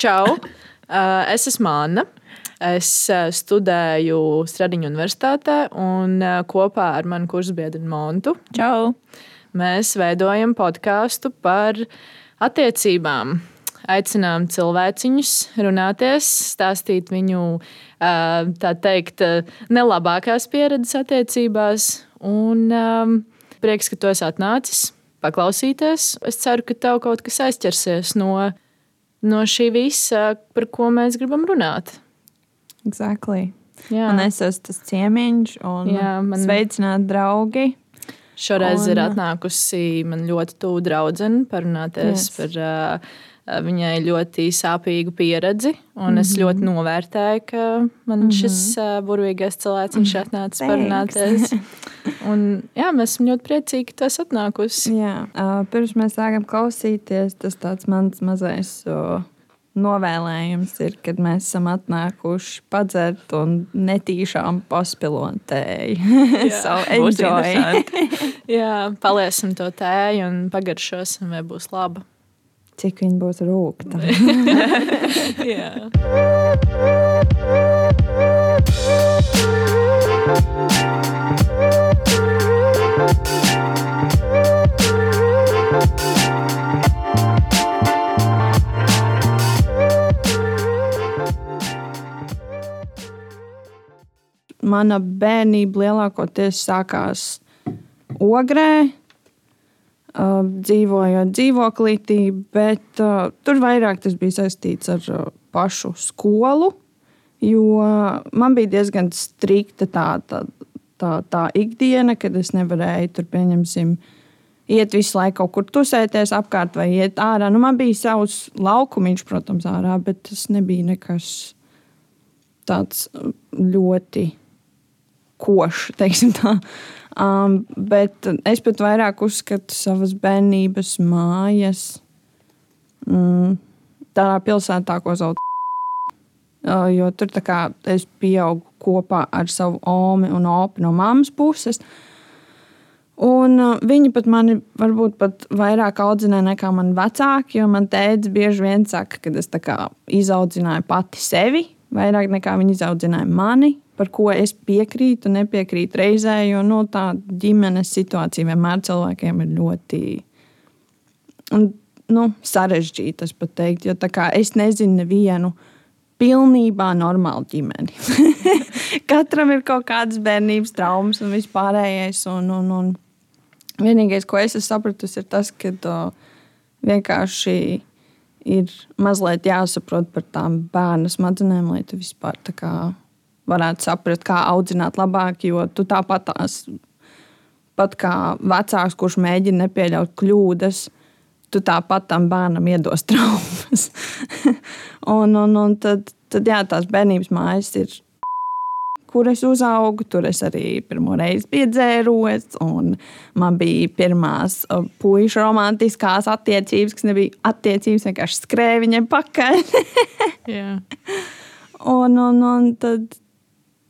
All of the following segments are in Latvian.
Čau! Uh, es esmu Anna. Es uh, studēju Stradiņu universitātē un uh, kopā ar manu kursu biedru Montu. Čau! Mēs veidojam podkāstu par attiecībām. Aicinām cilvēciņus runāties, stāstīt viņu tā teikt, nelabākās pieredzes attiecībās. Un um, prieks, ka tu esi atnācis paklausīties. Es ceru, ka tev kaut kas aizķersies no no šī visa, par ko mēs gribam runāt. Exactly. Jā. Un es esmu tas ciemiņš, un Jā, man... sveicināt draugi. Šoreiz un... ir atnākusi man ļoti tuvu draudzene parunāties yes. par uh, viņai ļoti sāpīgu pieredzi. Un mm -hmm. es mhm. ļoti novērtēju, ka man mm -hmm. šis uh, burvīgais cilvēks atnācis parunāties. Un, jā, mēs esam ļoti priecīgi, ka tu esi atnākusi. Jā, uh, pirms mēs sākam klausīties, tas tāds mans mazais. Uh, Novēlējums ir, kad mēs esam atnākuši padzert un netīšām paspilotēji. so enjoy. jā, paliesim to tēju un pagaršosim, vai būs laba cik viņa būs rūkta. Mana bērnība lielākoties sākās Ogrē, dzīvojot dzīvoklītī, bet uh, tur vairāk tas bija saistīts ar uh, pašu skolu. Jo man bija diezgan strikta tā, tā, tā, tā ikdiena, kad es nevarēju tur pieņemsim. Iet visu laiku kaut kur tusēties apkārt vai iet ārā. Nu, man bija savs laukumiņš, protams, ārā, bet tas nebija nekas tāds ļoti košs, teiksim tā. Um, bet es pat vairāk uzskatu savas bērnības mājas mm, tādā pilsētā, ko sauc uh, jo tur kā, es pieaugu kopā ar savu omi un opu no mammas puses. Un uh, viņi pat mani varbūt pat vairāk audzināja nekā man vecāki, jo man tēvs bieži vien saka, ka es izaudzināju pati sevi vairāk nekā viņi izaudzināja mani par ko es piekrītu, nepiekrītu reizē, jo nu, tā ģimenes situācija vienmēr cilvēkiem ir ļoti nu, sarežģīta. Jo es nezinu nevienu pilnībā normālu ģimeni. Katram ir kaut kādas bērnības traumas un vispārējais. Un, un, un vienīgais, ko es esmu sapratusi, ir tas, ka uh, vienkārši ir mazliet jāsaprot par tām bērnu smadzenēm, lai tu vispār tā kā varētu saprast, kā audzināt labāk. Jo tu tāpat tās, pat kā vecāks, kurš mēģina nepieļaut kļūdas, tu tāpat tam bērnam iedos traumas. un, un, un tad, tad jā, tās bērnības mājas ir. Kur es uzaugu, tur es arī pirmo reizi piedzēros. Man bija pirmās puikas romantiskās attiecības, kas nebija attiecības, vienkārši skrēja viņai pakaļ. un, un, un tad,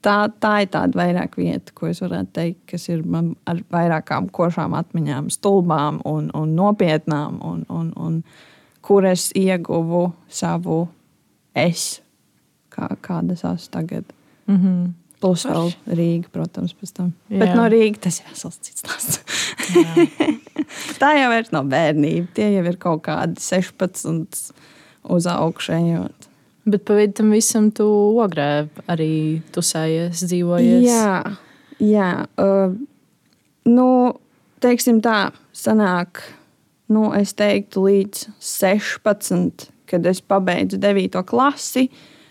tā, tā ir tāda vairāk vieta, ko es varētu teikt, kas ir man ar vairākām košām atmiņām, stulbām un, un nopietnām, un, un, un kur es ieguvu savu es, kā, kāda es esmu tagad. Mm -hmm. Plus vēl Rīga, protams, pēc tam. Jā. Bet no Rīgas tas ir vesels cits stāsts. tā jau ir no bērnības. Tie jau ir kaut kādi 16 uz augšējot. Bet pa vidu tam visam tu ogrē arī tusējies, dzīvojies. Jā, jā. Uh, nu, teiksim tā, sanāk, nu, es teiktu līdz 16, kad es pabeidzu 9. klasi.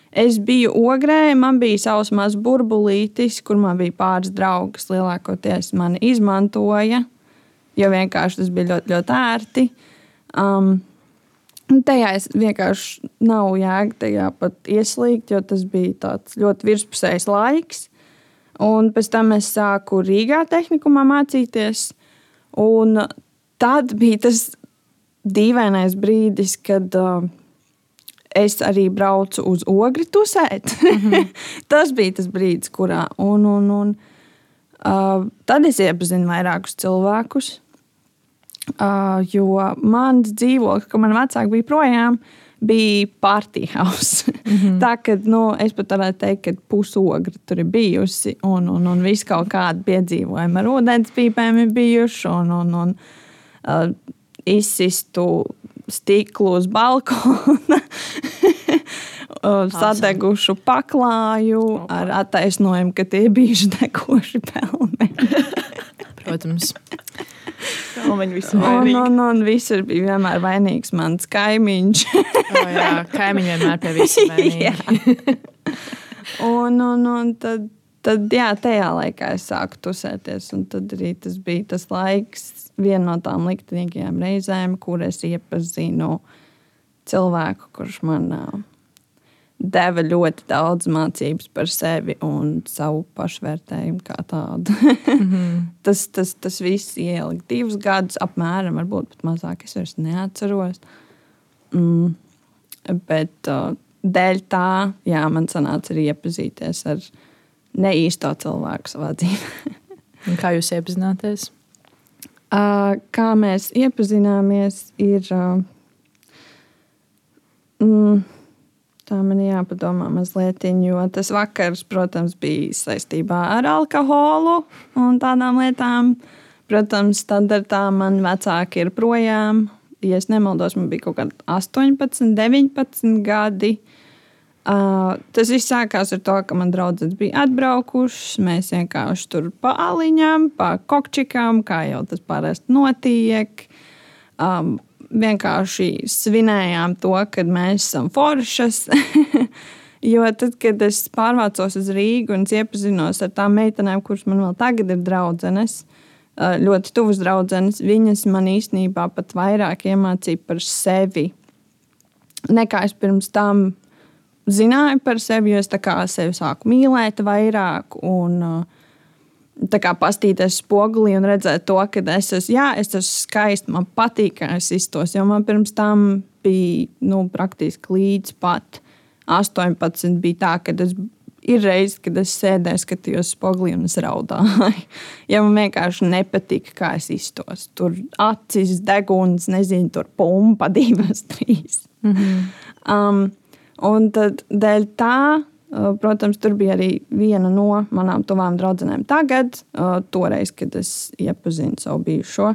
Es biju ogrē, man bija savs mazs burbulītis, kur man bija pāris draugs. Lielākoties mani izmantoja, jo vienkārši tas bija ļoti, ļoti ērti. Um, tajā es vienkārši nav jēga tajā pat ieslīgt, jo tas bija tāds ļoti virspusējs laiks. Un pēc tam es sāku Rīgā tehnikumā mācīties. Un tad bija tas dīvainais brīdis, kad uh, es arī braucu uz ogri tusēt. Mm -hmm. tas bija tas brīdis, kurā. Un, un, un, uh, tad es iepazinu vairākus cilvēkus. Uh, jo mans dzīvoklis, ka man vecāki bija projām, bija party house. Mm -hmm. Tā kā nu, es pat varētu teikt, ka pusogra tur ir bijusi, un, un, un viss kaut kādi piedzīvojumi ar ūdenspīpēm ir bijuši, un, un, un uh, izsistu stiklu uz balkona. sadegušu paklāju ar attaisnojumu, ka tie bija degoši pelni. Protams. Viņi visi un, un, un visur bija vienmēr vainīgs mans kaimiņš. oh, jā, kaimiņi vienmēr pie visiem vainīgi. un, un, un tad, tad, jā, tajā laikā es sāku tusēties. Un tad arī tas bija tas laiks, viena no tām liktenīgajām reizēm, kur es iepazinu cilvēku, kurš man deva ļoti daudz mācības par sevi un savu pašvērtējumu kā tādu. mm -hmm. tas, tas, tas viss ielika divus gadus, apmēram, varbūt pat mazāk. Es vairs neatceros. Mm. Bet uh, dēļ tā, jā, man sanāca arī iepazīties ar neīsto cilvēku savā dzīvē. kā jūs iepazināties? Uh, kā mēs iepazināmies, ir. Uh, mm, Tā man jāpadomā mazliet, jo tas vakars, protams, bija saistībā ar alkoholu un tādām lietām. Protams, standartā man vecāki ir projām. Ja es nemaldos, man bija kaut kādi 18, 19 gadi. Uh, tas viss sākās ar to, ka man draugs bija atbraukušas. Mēs vienkārši tur pa aliņām, pa kokčikām, kā jau tas parasti notiek. Um, vienkārši svinējām to, ka mēs esam foršas. jo tad, kad es pārvācos uz Rīgu un iepazinos ar tām meitenēm, kuras man vēl tagad ir draudzenes, ļoti tuvas draudzenes, viņas man īstenībā pat vairāk iemācīja par sevi nekā es pirms tam zināju par sevi, jo es sevi sāku mīlēt vairāk. Un, uh, pastīties spogulī un redzēt to, ka es esmu, jā, es esmu skaista, man patīk, kā es iztos. Jo man pirms tam bija nu, praktiski līdz pat 18. bija tā, ka es ir reizes, kad es sēdēju, skatījos spogulī un es raudāju. ja man vienkārši nepatika, kā es iztos. Tur acis, deguns, nezinu, tur pumpa, divas, trīs. Mm -hmm. um, un tad dēļ tā protams, tur bija arī viena no manām tuvām draudzenēm tagad, uh, toreiz, kad es iepazinu savu bijušo.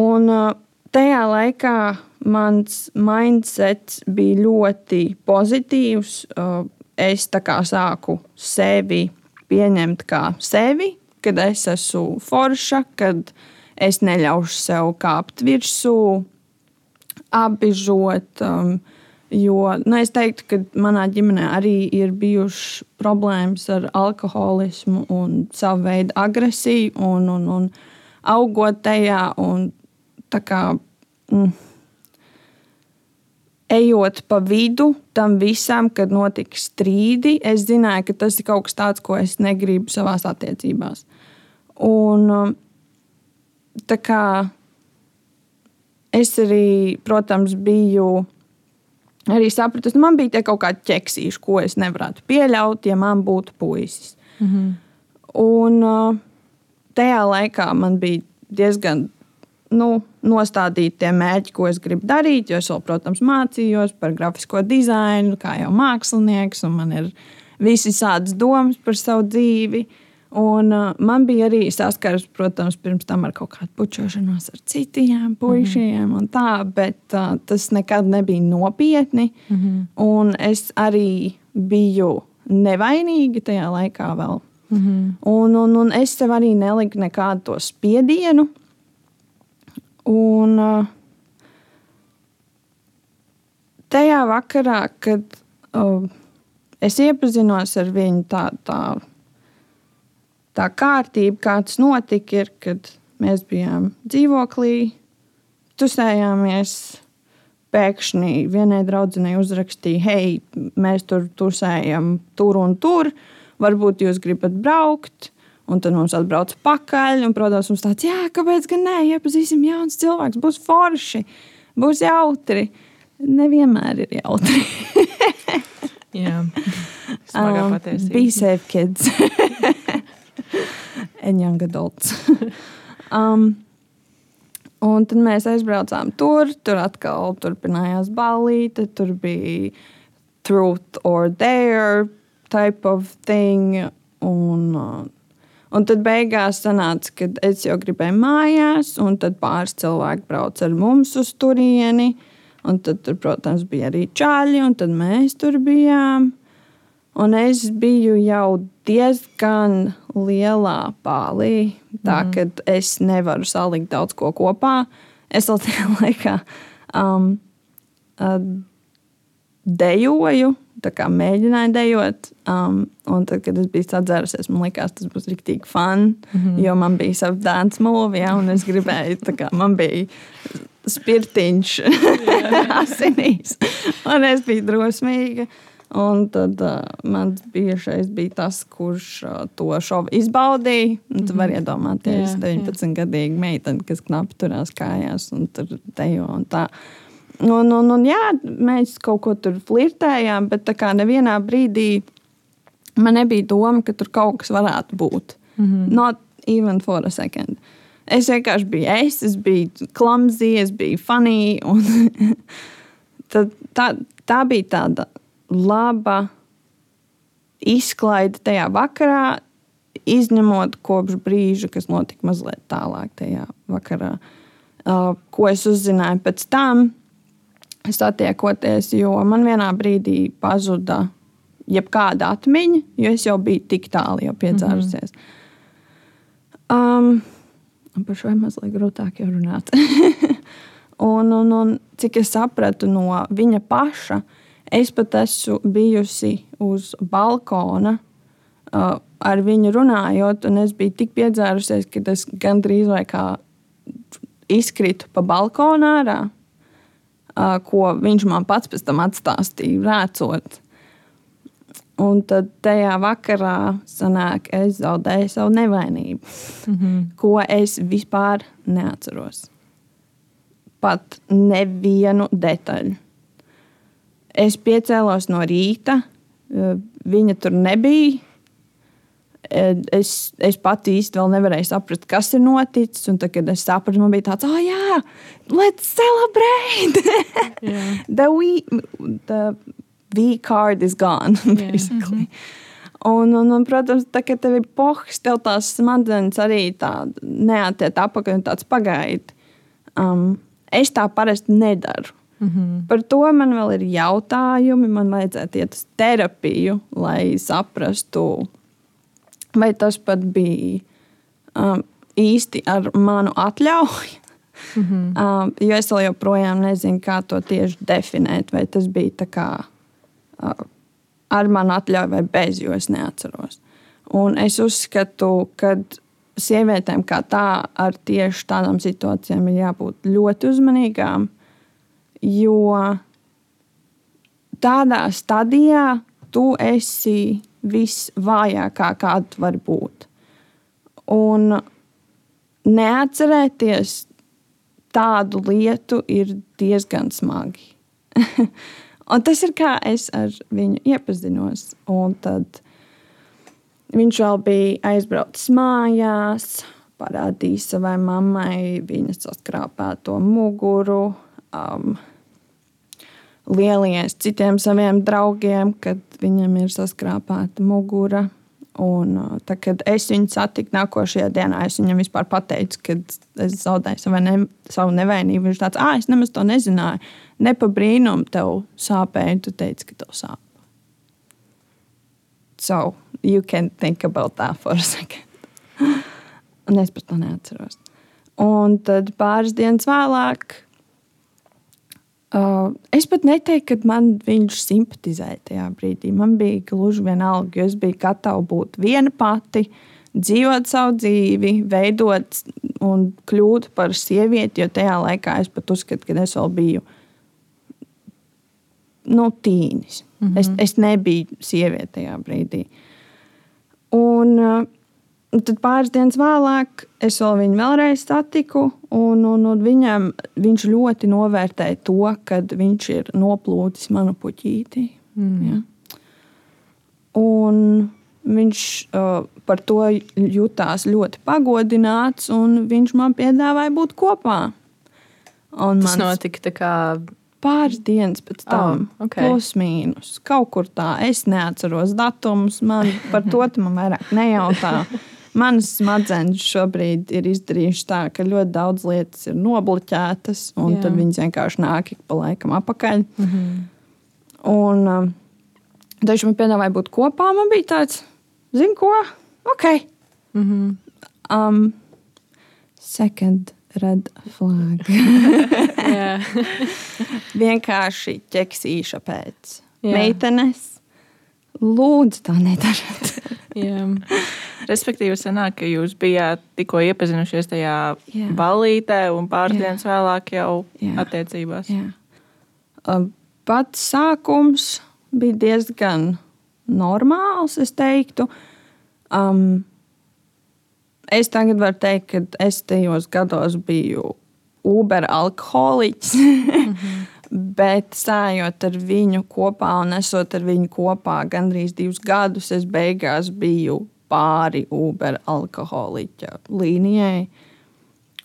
Un uh, tajā laikā mans mindsets bija ļoti pozitīvs. Es tā kā sāku sevi pieņemt kā sevi, kad es esmu forša, kad es neļaušu sev kāpt virsū, apbižot. Um, Jo nu, es teiktu, ka manā ģimenē arī ir bijušas problēmas ar alkoholismu un savu veidu agresiju, un, un, un augot tajā. Un, kā, mm, ejot pa vidu tam visam, kad notika strīdi, es zināju, ka tas ir kaut kas tāds, ko es negribu savā attiecībās. Un, kā es arī, protams, biju arī sapratu, ka man bija tie kaut kādi ķeksīši, ko es nevarētu pieļaut, ja man būtu puisis. Mm -hmm. Un uh, tajā laikā man bija diezgan nu, nostādīti tie mērķi, ko es gribu darīt. Jo es vēl, protams, mācījos par grafisko dizainu, kā jau mākslinieks, un man ir visas domas par savu dzīvi. Uh, Un, uh, man bija arī saskars, protams, pirms tam ar kaut kādu pučošanos ar citiem puišiem, mm -hmm. tā, bet uh, tas nekad nebija nopietni. Mm -hmm. Un es arī biju nevainīga tajā laikā vēl. Mm -hmm. un, un, un es sev arī neliku nekādu to spiedienu. Un, uh, tajā vakarā, kad uh, es iepazinos ar viņu tādu. Tā, tā kārtība, kā tas notika, ir, kad mēs bijām dzīvoklī, tusējāmies. Pēkšņi vienai draudzenei uzrakstīja, hei, mēs tur tusējam, tur un tur. Varbūt jūs gribat braukt. Un tad mums atbrauc pakaļ. Un, protams, mums tāds, jā, kāpēc gan ne? Iepazīsim jauns cilvēks, būs forši, būs jautri. Nevienmēr ir jautri. jā, smagā um, patiesība. Be safe, kids. and young adults. um, Un tad mēs aizbraucām tur, tur atkal turpinājās balīte, tur bija truth or dare type of thing. Un, uh, un tad beigās sanāca, ka es jau gribēju mājās, un tad pāris cilvēki brauca ar mums uz turieni. Un tad, tur, protams, bija arī čāļi, un tad mēs tur bijām. Un es biju jau diezgan lielā pālī, tā mm. ka es nevaru salikt daudz ko kopā. Es vēl tajā laikā um, dejoju, mēģināju dejot. Um, un tad, kad es biju sadzērusies, man liekas, tas būs rīktīgi fun. Mm -hmm. Jo man bija savs dance mūvija, ja, un es gribēju, kā man bija spirtiņš asinīs. un es biju drosmīga. Un tad uh, mans bijušais bija tas, kurš uh, to šovu izbaudīja. Un tu vari mhm. iedomāties, jā, 19 gadīga meitene, kas knapi turās kājās un tur dejo un tā. Un, un, un, jā, mēs kaut ko tur flirtējām, bet tā kā nevienā brīdī man nebija doma, ka tur kaut kas varētu būt. Mm -hmm. Not even for a second. Es vienkārši biju es, es biju klamzī, es biju funny. tā, tā bija tāda laba izklaide tajā vakarā, izņemot kopš brīža, kas notika mazliet tālāk tajā vakarā. Uh, ko es uzzināju pēc tam, satiekoties, jo man vienā brīdī pazuda jebkāda atmiņa, jo es jau biju tik tālu jau piedzērusies. Mm -hmm. um, par šo mazliet grūtāk runāt. un, un, un cik es sapratu no viņa paša, uh, Es pat esmu bijusi uz balkona uh, ar viņu runājot, un es biju tik piedzērusies, ka es gandrīz vai kā izkritu pa balkonu ārā, uh, ko viņš man pats pēc tam atstāstīja, rēcot. Un tad tajā vakarā sanāk, es zaudēju savu nevainību, mm -hmm. ko es vispār neatceros. Pat nevienu detaļu. Es piecēlos no rīta, viņa tur nebija. Es, es pati īsti vēl nevarēju saprast, kas ir noticis. Un tad, kad es sapratu, man bija tāds, oh, jā, let's celebrate! yeah. the, we, the V card is gone, basically. Yeah. Mm -hmm. Un, un, un, protams, tā, kad tev ir pohs, tev tās smadzenes arī neatiet apakaļ un tāds pagaidi. Um, es tā parasti nedaru. Mm -hmm. Par to man vēl ir jautājumi. Man vajadzētu iet uz terapiju, lai saprastu, vai tas pat bija um, īsti ar manu atļauju. Mm -hmm. um, jo es joprojām nezinu, kā to tieši definēt. Vai tas bija kā, uh, ar manu atļauju vai bez, jo es neatceros. Un es uzskatu, ka sievietēm kā tā, ar tieši tādām situācijām ir jābūt ļoti uzmanīgām jo tādā stadijā tu esi visvājākā, kāda var būt. Un neatcerēties tādu lietu ir diezgan smagi. un tas ir kā es ar viņu iepazinos. Un tad viņš vēl bija aizbraucis mājās, parādīja savai mammai viņas saskrāpēto muguru. Um, lielies citiem saviem draugiem, kad viņam ir saskrāpēta mugura. Un, uh, tā, kad es viņu satiku nākošajā dienā, es viņam vispār pateicu, ka es zaudēju savu, ne, savu nevainību. Viņš tāds, ah, es nemaz to nezināju. Ne pa brīnumu tev sāpēja, tu teici, ka tev sāp. So, you can think about that for a second. Un es pat to neatceros. Un tad pāris dienas vēlāk Uh, es pat neteiktu, ka man viņš simpatizēja tajā brīdī. Man bija gluži vienalga, jo es biju gatava būt viena pati, dzīvot savu dzīvi, veidot un kļūt par sievieti. Jo tajā laikā es pat uzskatu, ka es vēl biju nu, tīnis. Mm -hmm. es, es nebiju sieviete tajā brīdī. Un, uh, Un tad pāris dienas vēlāk es vēl viņu vēlreiz satiku, un, un, un viņam, viņš ļoti novērtēja to, ka viņš ir noplūcis manu puķīti. Mm. Ja? Un viņš uh, par to jutās ļoti pagodināts, un viņš man piedāvāja būt kopā. Un Tas mans notika kā. pāris dienas pēc tam, Oh, ok. plus mīnus. Kaut kur tā, es neatceros datumus, man par to man vairāk nejautā. Manas smadzenes šobrīd ir izdarījušas tā, ka ļoti daudz lietas ir nobloķētas, un Jā. Tad viņas vienkārši nāk ik pa laikam apakaļ. Mm -hmm. Un um, daži man piedāvāja būt kopā. Man bija tāds, zinu, ko? Ok. Mm -hmm. Um, second red flag. Vienkārši ķeksīša pēc. Jā. Meitenes, lūdzu, tā nedariet. jā. Respektīvi, sanāk, ka jūs bijāt tikko iepazinušies tajā Jā. ballītē, un pāris Jā. dienas vēlāk jau Jā. attiecībās. Jā. Pats sākums bija diezgan normāls, es teiktu. Um, es tagad varu teikt, ka es tajos gados biju Uber alkoholiķis. Bet stājot ar viņu kopā un esot ar viņu kopā gandrīz divus gadus, es beigās biju pāri Uber alkoholiķa līnijai,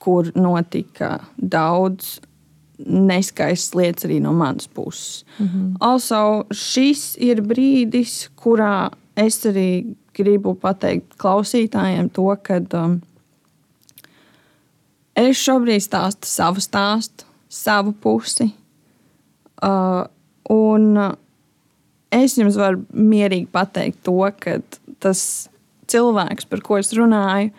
kur notika daudz neskaistas lietas arī no manas puses. Mm -hmm. Also, šis ir brīdis, kurā es arī gribu pateikt klausītājiem to, ka um, es šobrīd stāstu savu stāstu, savu pusi. Uh, un es jums varu mierīgi pateikt to, ka tas cilvēks, par ko es runāju,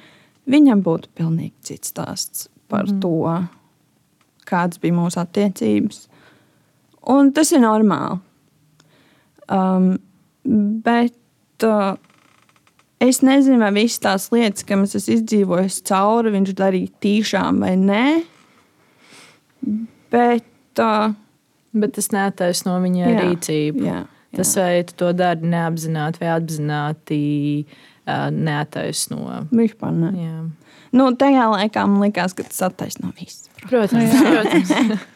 viņam būtu pilnīgi cits stāsts par mm to, kādas bija mūsu attiecības. Un tas ir normāli. Um, bet uh, es nezinu, vai visas tās lietas, kam es esmu izdzīvojis cauri, viņš darīja tīšām vai nē. Bet uh, Bet tas neataisno viņa Jā, rīcību. jā, jā. Tas, vai tu to dari neapzināti vai apzināti, ā, neataisno. vispār ne. Jā. Nu, tajā laikā man liekas, ka tas attaisno visu. Protams, protams.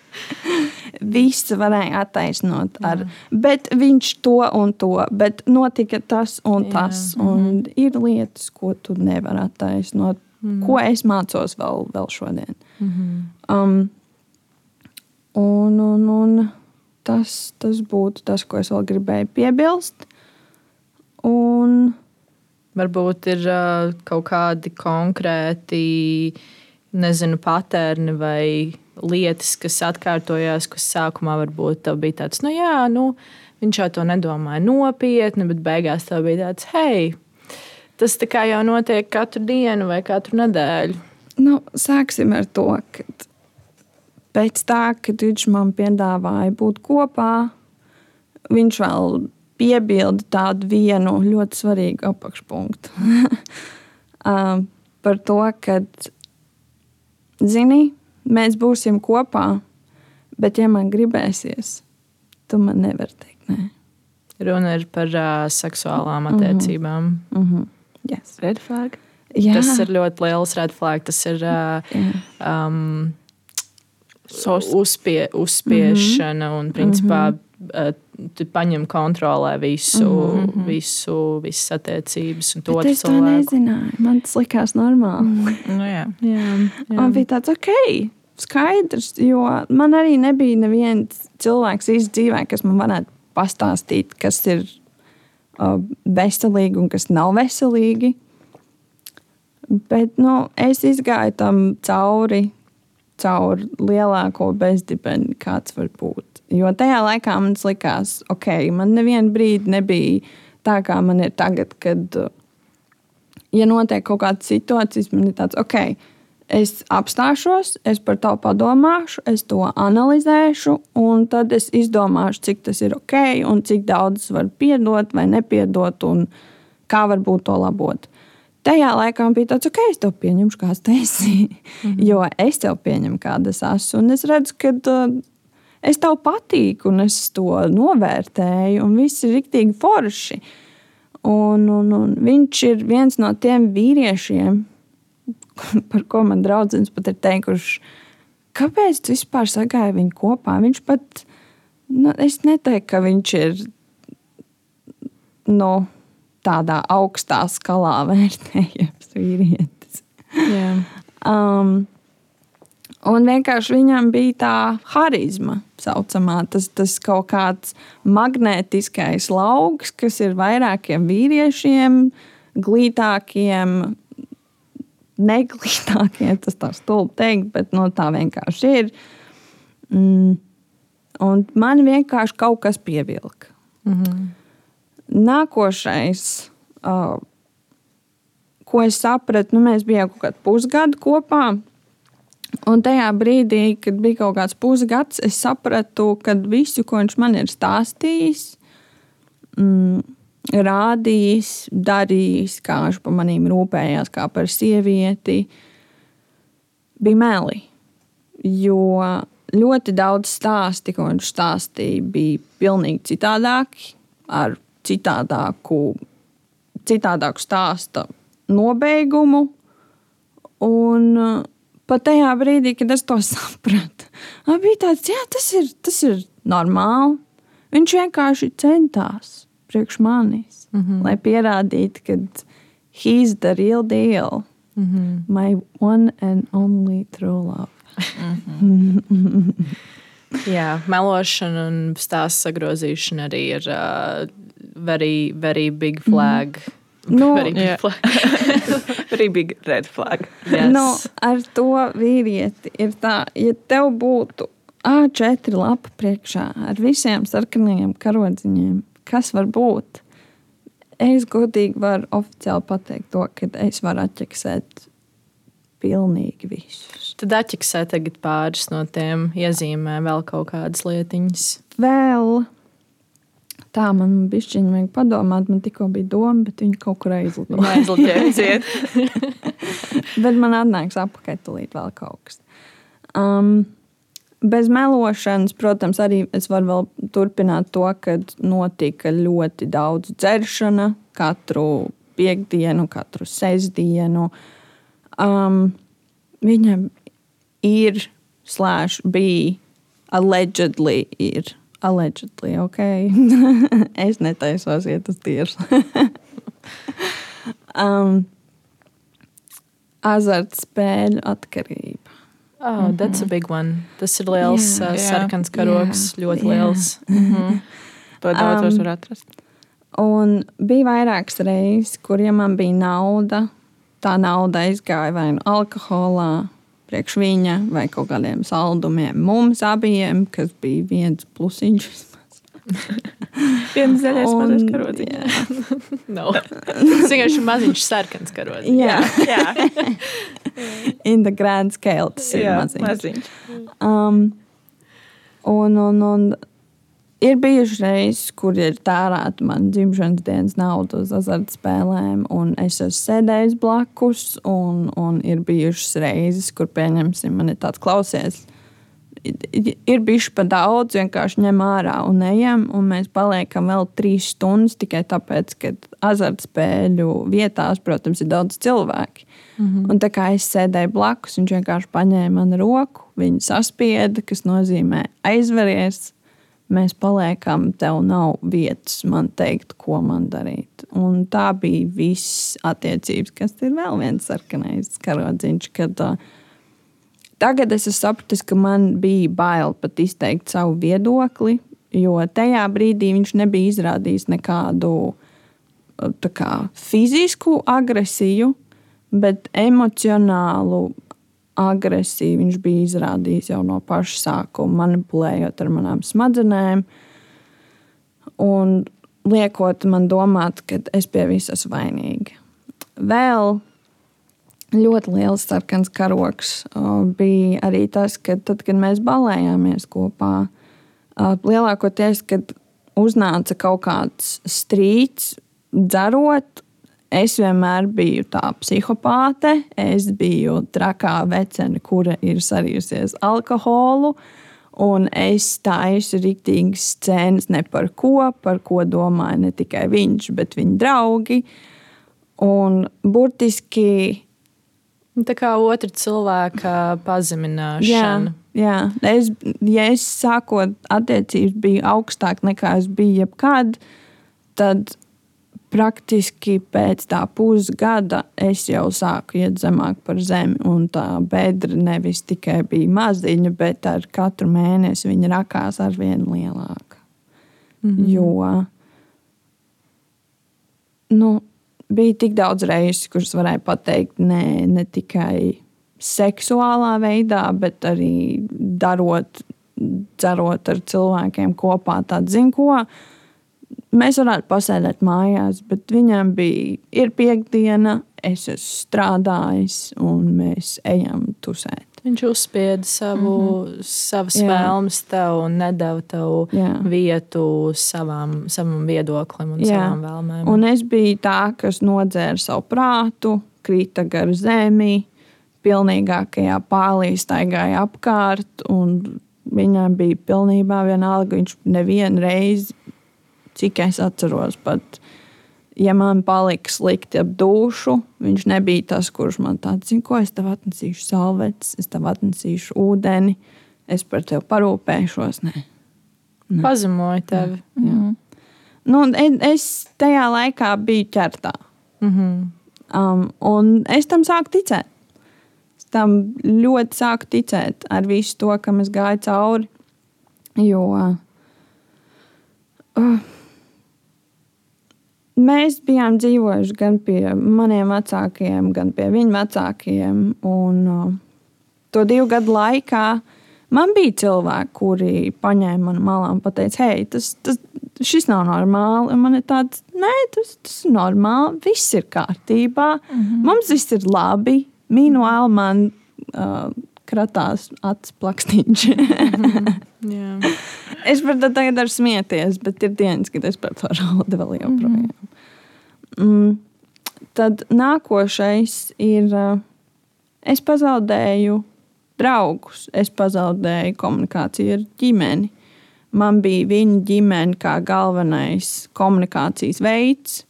Visu varēja attaisnot ar, bet viņš to un to, bet notika tas un Jā, tas. Un ir lietas, ko tu nevari attaisnot, ko es mācos vēl, vēl šodien. Um, un, un, un tas, tas būtu tas, ko es vēl gribēju piebilst. Un, Varbūt ir ā, kaut kādi konkrēti, nezinu, patērni vai lietas, kas atkārtojās, kas sākumā varbūt bija tāds, nu jā, nu, viņš jau to nedomāja nopietni, bet beigās tev bija tāds, hei, tas tā kā jau notiek katru dienu vai katru nedēļu. nu, sāksim ar to, ka pēc tā, kad viņš man piedāvāja būt kopā, viņš vēl piebilda tādu vienu ļoti svarīgu apakšpunktu. um, par to, ka, zini, mēs būsim kopā, bet, ja man gribēsies, tu man nevari teikt, nē. Runa ir par uh, seksuālām attiecībām. Mm -hmm. yes. Red flag. Jā, Tas ir ļoti liels red flag. Tas ir uh, jā. um, Sos- uzspie, uzspiešana Mhm. un, principā, uh, tu paņem kontrolē visu, mm -hmm. visu visas attiecības to es to cilvēku. nezināju. Man tas likās normāli. Nu, jā. Jā, jā. Man bija tāds, ok, skaidrs, jo man arī nebija neviens cilvēks īstenībā dzīvē, kas man varētu pastāstīt, kas ir uh, veselīgi un kas nav veselīgi. Bet nu, es izgāju tam cauri, cauri lielāko bezdibeni, kāds var būt. Jo tajā laikā man likās, ok, man nevienu brīdi nebija tā, kā man ir tagad, kad uh, ja notiek kaut kāda situācija, man ir tāds, ok, es apstāšos, es par to padomāšu, es to analizēšu, un tad es izdomāšu, cik tas ir ok, un cik daudz var piedot vai nepiedot, un kā varbūt to labot. Tajā laikā man bija tāds, ok, es to pieņemšu, kāds tas esi. Mm -hmm. Jo es tev pieņemu, kāda es esmu. Un es redzu, ka uh, es tev patīku, un es to novērtēju, un viss ir rīktīgi forši. Un, un, un viņš ir viens no tiem vīriešiem, par ko man draugs pat ir teikuši, kāpēc tu vispār sagāji viņu kopā. Viņš pat, nu, es neteiktu, ka viņš ir nu, tādā augstā skalā vērtējams vīrietis. jā. Um, Un vienkārši viņam bija tā harizma, saucamā, tas, tas kaut kāds magnētiskais lauks, kas ir vairākiem vīriešiem, glītākiem, neglītākiem. Tas tā stulbi teikt, bet no, tā vienkārši ir. Mm. Un man vienkārši kaut kas pievilka. Mm -hmm. Nākošais, uh, ko es sapratu, nu, mēs bijām kaut kādu pusgadu kopā. Un tajā brīdī, kad bija kaut kāds pusgads, es sapratu, ka visu, ko viņš man ir stāstījis, mm, rādījis, darījis, kā viņš par maniem rūpējās, kā par sievieti, bija meli. Jo ļoti daudz stāstu, ko viņš stāstīja, bija pilnīgi citādāki, ar citādāku, citādāku stāstu nobeigumu. Un, pat tajā brīdī, kad es to sapratu, bija tāds, jā, tas ir, tas ir normāli. Viņš vienkārši centās priekš manis, mm -hmm. lai pierādītu, ka he's the real deal. Mm -hmm. My one and only true love. Mm -hmm. Jā, melošana un stāstu sagrozīšana arī ir uh, very, very big flag. Mm -hmm. Nu, very big flag. very big red flag. Yes. Nu, ar to vīrieti ir tā, ja tev būtu A4 lapa priekšā ar visiem sarkanajiem karodziņiem, kas var būt? Es godīgi varu oficiāli pateikt to, ka es varu atķeksēt pilnīgi visus. Tad atķeksē tagad pāris no tiem, iezīmē vēl kaut kādas lietiņas. Vēl Tā man bija vajag padomāt, man tikko bija doma, bet viņa kaut kur aizlidoja. Aizlidoja, bet man atnāks apakaļ tulīt vēl kaut kas. Um, bez melošanas, protams, arī es varu vēl turpināt to, ka notika ļoti daudz dzeršana katru piekdienu, katru sestdienu. Um, viņam ir, slēdz, bija, allegedly ir Allegedly, ok. es netaisos iet uz tiesu. um, azartspēļu atkarība. Oh, mm -hmm. that's a big one. Tas ir liels, yeah, uh, sarkans karoks, yeah, ļoti yeah. liels. Mm -hmm. To daudzos um, var atrast. Un bija vairākas reizes, kur, ja man bija nauda, tā nauda aizgāja vai nu alkoholā, priekš viņa vai kaut kādiem saldumiem. Mums abiem, kas bija viens plusiņš. Viens zaļais mazais karodziņš. no. Tas vienkārši ir maziņš sarkans karodziņš. Jā, jā. In the grand scale tas ir jā, maziņš. maziņš. Um, un, un, un Ir bijušas reizes, kur ir tērēta mana dzimšanas dienas nauda uz azartspēlēm, un es esmu sēdējis blakus. Un, un ir bijušas reizes, kur pieņemsim, man ir tāds klausies. Ir bijuši pa daudz, vienkārši ņem ārā un ejam, un mēs paliekam vēl trīs stundas tikai tāpēc, ka azartspēļu vietās, protams, ir daudz cilvēku. Mm -hmm. Un tā kā es sēdēju blakus, viņš vienkārši paņēma manu roku, viņa saspieda, kas nozīmē aizveries mēs paliekam, tev nav vietas man teikt, ko man darīt. Un tā bija viss attiecības, kas ir vēl viens sarkanais karodziņš. Kad, tagad es sapratu, ka man bija bail pat izteikt savu viedokli, jo tajā brīdī viņš nebija izrādījis nekādu kā, fizisku agresiju, bet emocionālu agresiju viņš bija izrādījis jau no paša sākuma, manipulējot ar manām smadzenēm un liekot man domāt, ka es pie visas vainīga. Vēl ļoti liels sarkans karoks bija arī tas, ka tad, kad mēs balējāmies kopā, lielākoties, kad uznāca kaut kāds strīds, dzerot, Es vienmēr biju tā psihopāte. Es biju trakā vecene, kura ir sarījusies alkoholu. Un es taisu rīktīgas scēnas ne par ko, par ko domāja ne tikai viņš, bet viņa draugi. Un burtiski. Tā kā otra cilvēka pazemināšana. Jā, jā. Es, ja es sākot attiecības biju augstāk nekā es biju jebkad, tad praktiski pēc tā pusgada es jau sāku iet zemāk par zemi. Un tā bedra nevis tikai bija maziņa, bet ar katru mēnesi viņa rakās ar vien lielāka. Mm -hmm. Jo nu, bija tik daudz reizes, kuras varēja pateikt, ne, ne tikai seksuālā veidā, bet arī darot, dzerot ar cilvēkiem kopā. Tad, zin, ko, mēs varētu pasēdēt mājās, bet viņam bija ir piekdiena, es esmu strādājis, un mēs ejam tusēt. Viņš uzspieda savu, mm -hmm. savas Jā. vēlmes tev un nedēva tev Jā. vietu savām, savam viedoklim un Jā. savām vēlmēm. Un es biju tā, kas nodzēra savu prātu, krita gar zemi, pilnīgākajā pālī staigāja apkārt. Viņam bija pilnībā vienalga. Viņš nevienu reizi cik es atceros, pat ja man palika slikti ap dušu, viņš nebija tas, kurš man tāds zina, ko es tev atnesīšu salvetes, es tev atnesīšu ūdeni, es par tevi parūpēšos. Nē. Nē. Pazemoju tevi. Jā. Jā. Nu, es tajā laikā biju ķertā. Mm -hmm. um, un es tam sāku ticēt. Es tam ļoti sāku ticēt ar visu to, kam es gāju cauri. Jo uh, Mēs bijām dzīvojuši gan pie maniem vecākiem, gan pie viņu vecākiem. Un, uh, to divu gadu laikā man bija cilvēki, kuri paņēma mani malā un teica, hei, tas, tas, šis nav normāli. Un man ir tāds, nē, tas, tas ir normāli, viss ir kārtībā, mm -hmm. mums viss ir labi. Mīnuāli man uh, kratās acis plakstīņš. mm. Es par to tagad varu smieties, bet ir dienas, kad es par to raudu vēl joprojām. Mm -hmm. mm, tad nākošais ir, es pazaudēju draugus, es pazaudēju komunikāciju ar ģimeni. Man bija viņa ģimene kā galvenais komunikācijas veids,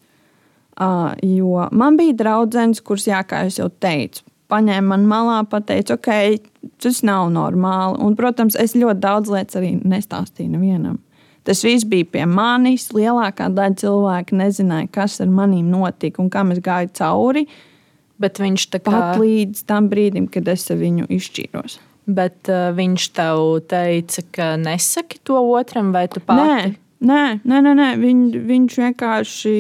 jo man bija draudzenes, kuras, jā, kā jau teicu, paņēma man malā, pateica, ok, tas nav normāli. Un, protams, es ļoti daudz lietas arī nestāstīju nevienam. Tas viss bija pie manis. Lielākā daļa cilvēku nezināja, kas ar maniem notika un kam es gāju cauri. Bet viņš tā kā pat līdz tam brīdim, kad es viņu izšķīros. Bet uh, viņš tev teica, ka nesaki to otram, vai tu pati? Nē, nē, nē, nē, nē. Viņ, viņš vienkārši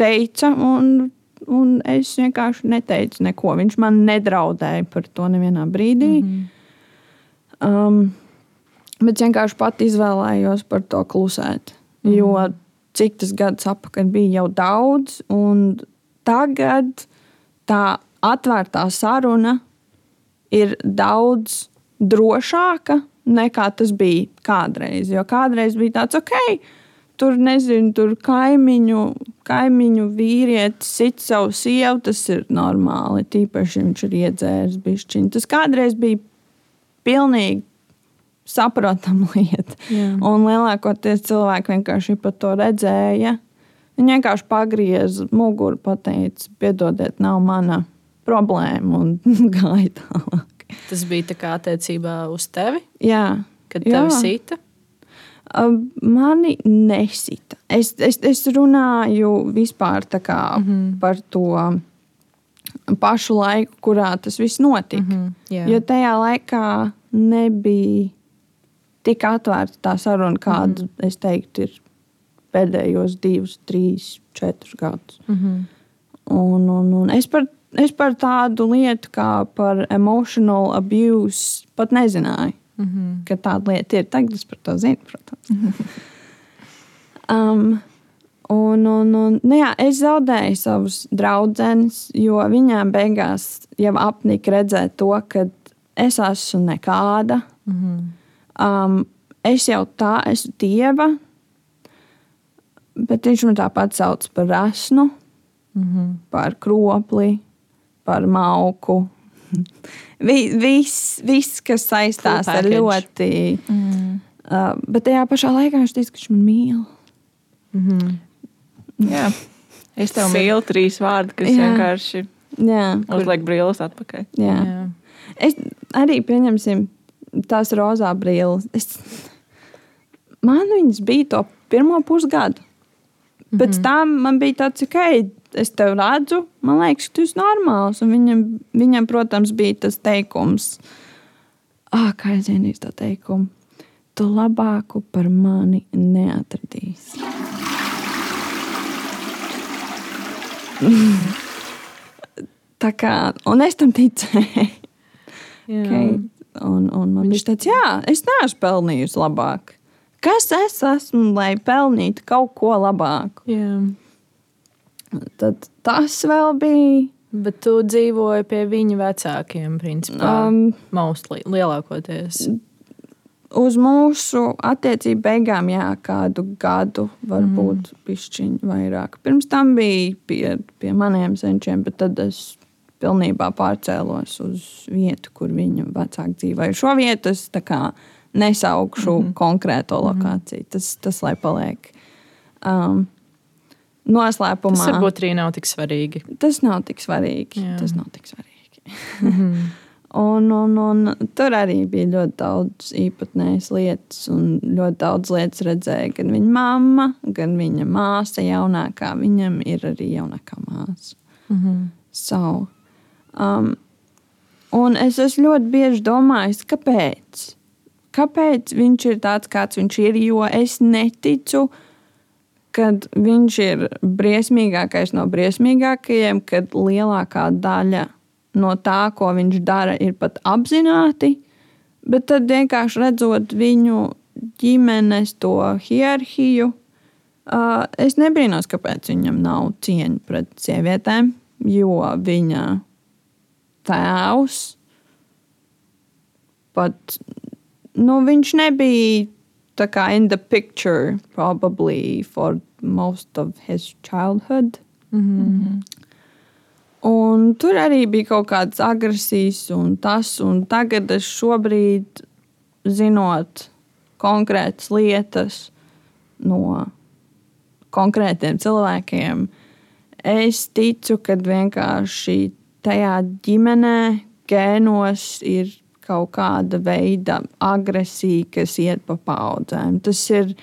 teica, un un es vienkārši neteicu neko. Viņš man nedraudēja par to nevienā brīdī. Mm -hmm. um, bet vienkārši pat izvēlējos par to klusēt. Mm -hmm. Jo cik tas gads atpakaļ bija jau daudz, un tagad tā atvērtā saruna ir daudz drošāka nekā tas bija kādreiz. Jo kādreiz bija tāds, ok, tur nezinu, tur kaimiņu, kaimiņu vīrietis sit savu sievu, tas ir normāli. Tīpaši viņš ir iedzēris bišķiņu. Tas kādreiz bija pilnīgi saprotama lieta. Jā. Un lielākoties cilvēki vienkārši par to redzēja. Viņi vienkārši pagrieza muguru, pateica, piedodiet, nav mana problēma un gāja tālāk. Tas bija tā kā attiecībā uz tevi? Jā. Kad tevi sita? Mani nesita. Es, es, es runāju vispār kā, mm -hmm. par to pašu laiku, kurā tas viss notika. Mm -hmm, yeah. Jo tajā laikā nebija tik atvērta tā saruna, kāda, mm -hmm. es teiktu, ir pēdējos divus, trīs, četrus gadus. Mm -hmm. un, un, un es, par, es par tādu lietu kā par emotional abuse pat nezināju. Mm -hmm. Ka tāda lieta ir. Tagad es par to zinu, protams. Mm -hmm. um, un, un, un, nu jā, es zaudēju savus draugus, jo viņām beigās jau apnika redzēt to, ka es esmu nekāda. Mm -hmm. um, es jau tā esmu dieva, bet viņš man tāpat sauc par rasnu, mm -hmm. par kropli, par mauku. viss, vis, kas saistās ar ļoti. Mm. Uh, bet tajā pašā laikā viņš teica, ka viņš man mīl. Mm -hmm. Jā, es tev mīlu trīs vārdi, kas Jā. vienkārši Jā, uzliek brīvības atpakaļ. Jā. Jā. Es arī pieņemsim tās rozā brīvības. Man viņas bija to pirmo pusgadu. -hmm. Pēc tam man bija tāds, ok, es tevi redzu, man liekas, ka tu esi normāls. Un viņam, viņam, protams, bija tas teikums, ah, kā es zinu to teikumu. Tu labāku par mani neatradīsi. Tā kā, un es tam ticēju. Okay. Un, un man viņš teica, jā, es neesmu pelnījusi labāk. Kas es esmu, lai pelnītu kaut ko labāku? Jā. Tad tas vēl bija. Bet tu dzīvoji pie viņa vecākiem, principā. Um, Mostly, lielākoties. Uz mūsu attiecību beigām, jā, kādu gadu, varbūt mm. pišķiņu vairāk. Pirms tam bija pie, pie maniem senčiem, bet tad es pilnībā pārcēlos uz vietu, kur viņa vecāki dzīvoja. Šo vietu es nesaukšu mm -hmm. konkrēto mhm. lokāciju. Tas, tas lai paliek. Um, Noslēpumā. Tas varbūt arī nav tik svarīgi. Tas nav tik svarīgi. Jā. Tas nav tik svarīgi. mm -hmm. un, un, un tur arī bija ļoti daudz īpatnējas lietas, un ļoti daudz lietas redzēja gan viņa mamma, gan viņa māsa jaunākā. Viņam ir arī jaunākā māsa. Mm -hmm. so, Um, un es esmu ļoti bieži domājis, kāpēc? Kāpēc viņš ir tāds, kāds viņš ir? Jo es neticu, ka viņš ir briesmīgākais no briesmīgākajiem, kad lielākā daļa no tā, ko viņš dara, ir pat apzināti. Bet tad vienkārši redzot viņu ģimenes to hierarhiju, uh, es nebrīnos, kāpēc viņam nav cieņa pret sievietēm, jo viņa tēvs. Pat nu, viņš nebija tā kā in the picture, probably for most of his childhood. Mm -hmm. Un tur arī bija kaut kādas agresijas un tas, un tagad es šobrīd, zinot konkrētas lietas no konkrētiem cilvēkiem, es ticu, ka vienkārši tajā ģimenē, gēnos ir kaut kāda veida agresija, kas iet pa paudzēm. Tas ir.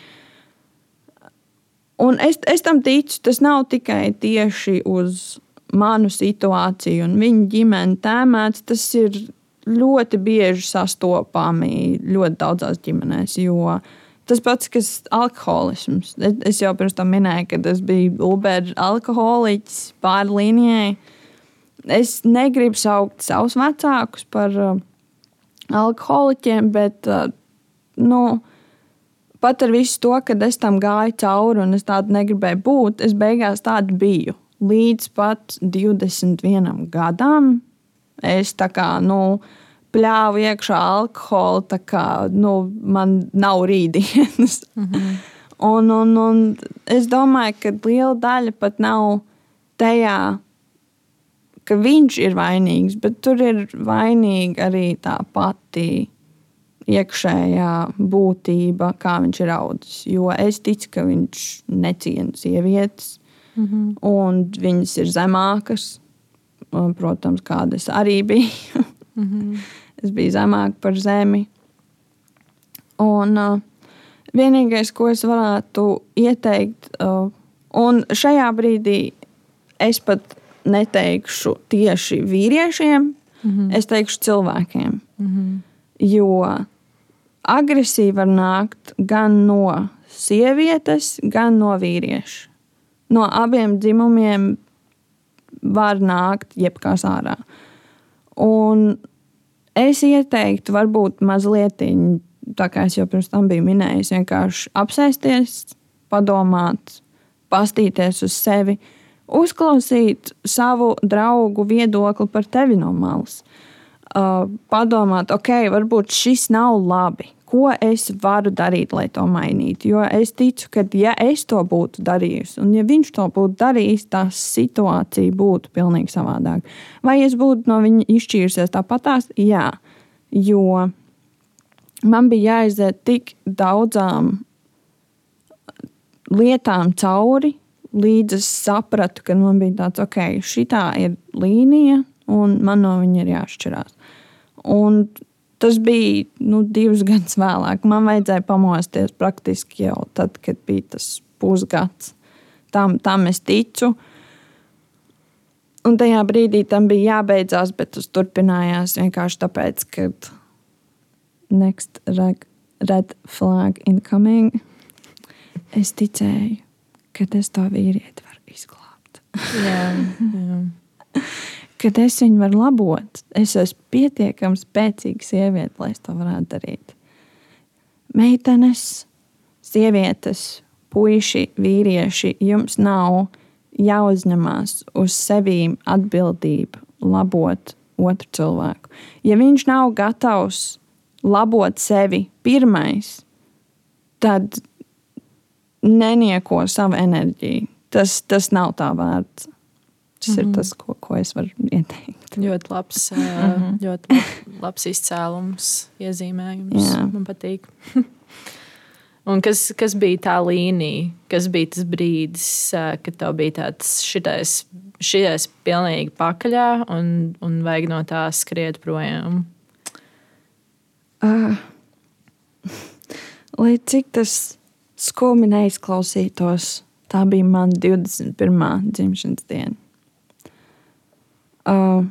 Un es, es tam ticu, tas nav tikai tieši uz manu situāciju un viņa ģimeni tēmēts. Tas ir ļoti bieži sastopami ļoti daudzās ģimenēs. Jo tas pats, kas ir alkoholisms. Es jau pirms tam minēju, ka tas bija Uber alkoholiķis pāri līnijai es negribu saukt savus vecākus par alkoholiķiem, bet nu, pat ar visu to, ka es tam gāju cauri un es tādu negribēju būt, es beigās tādu biju. Līdz pat 21 gadam es tā kā, nu, pļāvu iekšā alkoholu, tā kā nu, man nav rītdienas. Mm -hmm. un, un, un es domāju, ka liela daļa pat nav tajā ka viņš ir vainīgs, bet tur ir vainīga arī tā pati iekšējā būtība, kā viņš ir audzis. Jo es ticu, ka viņš neciena sievietes, mm -hmm. un viņas ir zemākas. Protams, kādas arī bija. mm -hmm. Es biju zemāk par zemi. Un uh, vienīgais, ko es varētu ieteikt, uh, un šajā brīdī es pat neteikšu tieši vīriešiem, mm -hmm. es teikšu cilvēkiem. Mm -hmm. Jo agresija var nākt gan no sievietes, gan no vīrieša. No abiem dzimumiem var nākt jebkas ārā. Un es ieteiktu, varbūt mazliet, tā kā es jau pirms tam biju minējis, vienkārši apsēsties, padomāt, pastīties uz sevi uzklausīt savu draugu viedokli par tevi no malas. Uh, padomāt, ok, varbūt šis nav labi. Ko es varu darīt, lai to mainītu? Jo es ticu, ka, ja es to būtu darījusi, un ja viņš to būtu darījis, tā situācija būtu pilnīgi savādāka. Vai es būtu no viņa izšķīrusies tāpatās? Jā, jo man bija jāiziet tik daudzām lietām cauri, līdz es sapratu, ka man bija tāds, ok, šī ir līnija, un man no viņa ir jāšķirās. Un tas bija nu, divus gadus vēlāk. Man vajadzēja pamosties praktiski jau tad, kad bija tas pusgads. Tam, tam es ticu. Un tajā brīdī tam bija jābeidzās, bet tas turpinājās vienkārši tāpēc, ka next red, flag incoming. Es ticēju, ka es to vīrieti varu izglābt. jā, jā. kad es viņu varu labot, es esmu pietiekami spēcīga sieviete, lai es to varētu darīt. Meitenes, sievietes, puiši, vīrieši, jums nav jāuzņemās uz sevi atbildība labot otru cilvēku. Ja viņš nav gatavs labot sevi pirmais, tad nenieko savu enerģiju. Tas, tas nav tā vērts. Tas mm -hmm. ir mhm. tas, ko, ko es varu ieteikt. Ļoti labs, mm -hmm. ļoti labs izcēlums, iezīmējums. Jā. Man patīk. Un kas, kas bija tā līnija, kas bija tas brīdis, kad tev bija tāds šitais, šitais pilnīgi pakaļā un, un vajag no tā skriet projām? Uh, lai cik tas skumji neizklausītos, tā bija mana 21. dzimšanas diena. Uh,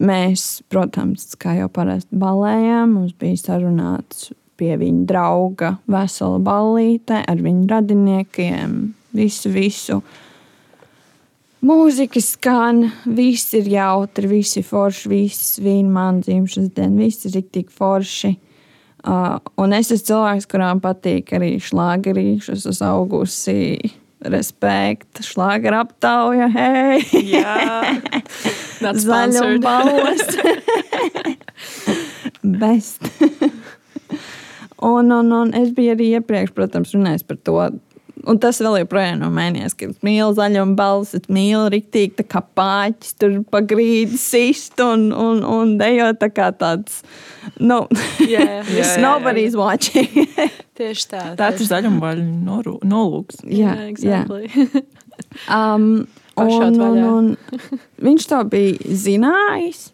mēs, protams, kā jau parasti balējām, mums bija sarunāts pie viņa drauga vesela ballīte ar viņu radiniekiem, visu, visu. Mūzika skan, viss ir jautri, visi ir forši, viss vīna man dzimšanas diena, viss ir tik forši. Uh, un es esmu cilvēks, kurām patīk arī šlāgerīši. Es esmu augusi Respekt, šlāga aptauja, hei! Jā, zaļumbalvas. Best. un, un, un es biju arī iepriekš, protams, runājis par to, Un tas vēl joprojām nav mainījies. Es mīlu zaļumu balsi, mīlu rīktīgi kā pāķis, tur pa grīdu sist un, un, un dejot tā kā tāds. Nu, yeah, yeah, nobody's yeah. watching. tieši tā. Tāds ir zaļumbaļu nolūks. Jā, yeah, exactly. yeah. um, un, un, un viņš to bija zinājis.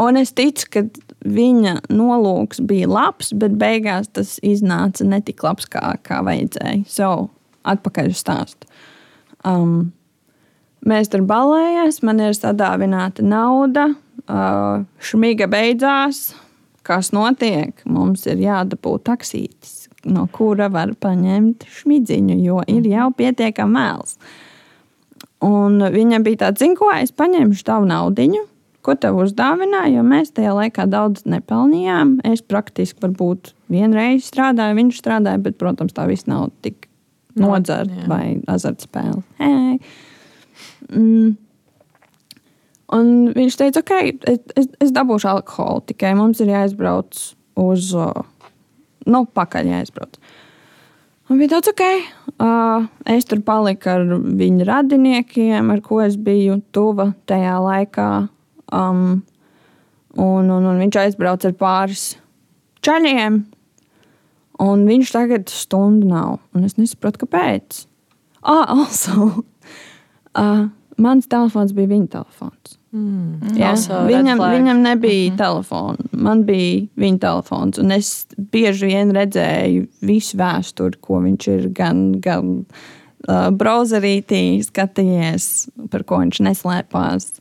Un es ticu, ka viņa nolūks bija labs, bet beigās tas iznāca ne tik labs, kā, kā vajadzēja. So, atpakaļ stāstu. Um, mēs tur balējāmies, man ir sadāvināta nauda, uh, šmiga beidzās. Kas notiek? Mums ir jādabū taksītis, no kura var paņemt šmidziņu, jo ir jau pietiekami mēls. Un viņam bija tāds, zinu, ko es paņemšu tavu naudiņu, ko tev uzdāvināju, jo mēs tajā laikā daudz nepelnījām. Es praktiski varbūt vienreiz strādāju, viņš strādāja, bet, protams, tā viss nav tik nodzert no, vai azartspēli. Hey. Mm. Un viņš teica, ok, es, es dabūšu alkoholu, tikai mums ir jāizbrauc uz, nu, pakaļ jāizbrauc. Un bija tāds, ok, uh, es tur paliku ar viņu radiniekiem, ar ko es biju tuva tajā laikā. Um, un, un, un viņš aizbrauca ar pāris čaļiem, Un viņš tagad stundu nav. Un es nesaprotu, kāpēc. Ah, also, uh, mans telefons bija viņa telefons. Mm, ja? viņam, viņam nebija mm -hmm. telefona. Man bija viņa telefons. Un es bieži vien redzēju visu vēsturi, ko viņš ir gan, gan uh, browserītī skatījies, par ko viņš neslēpās.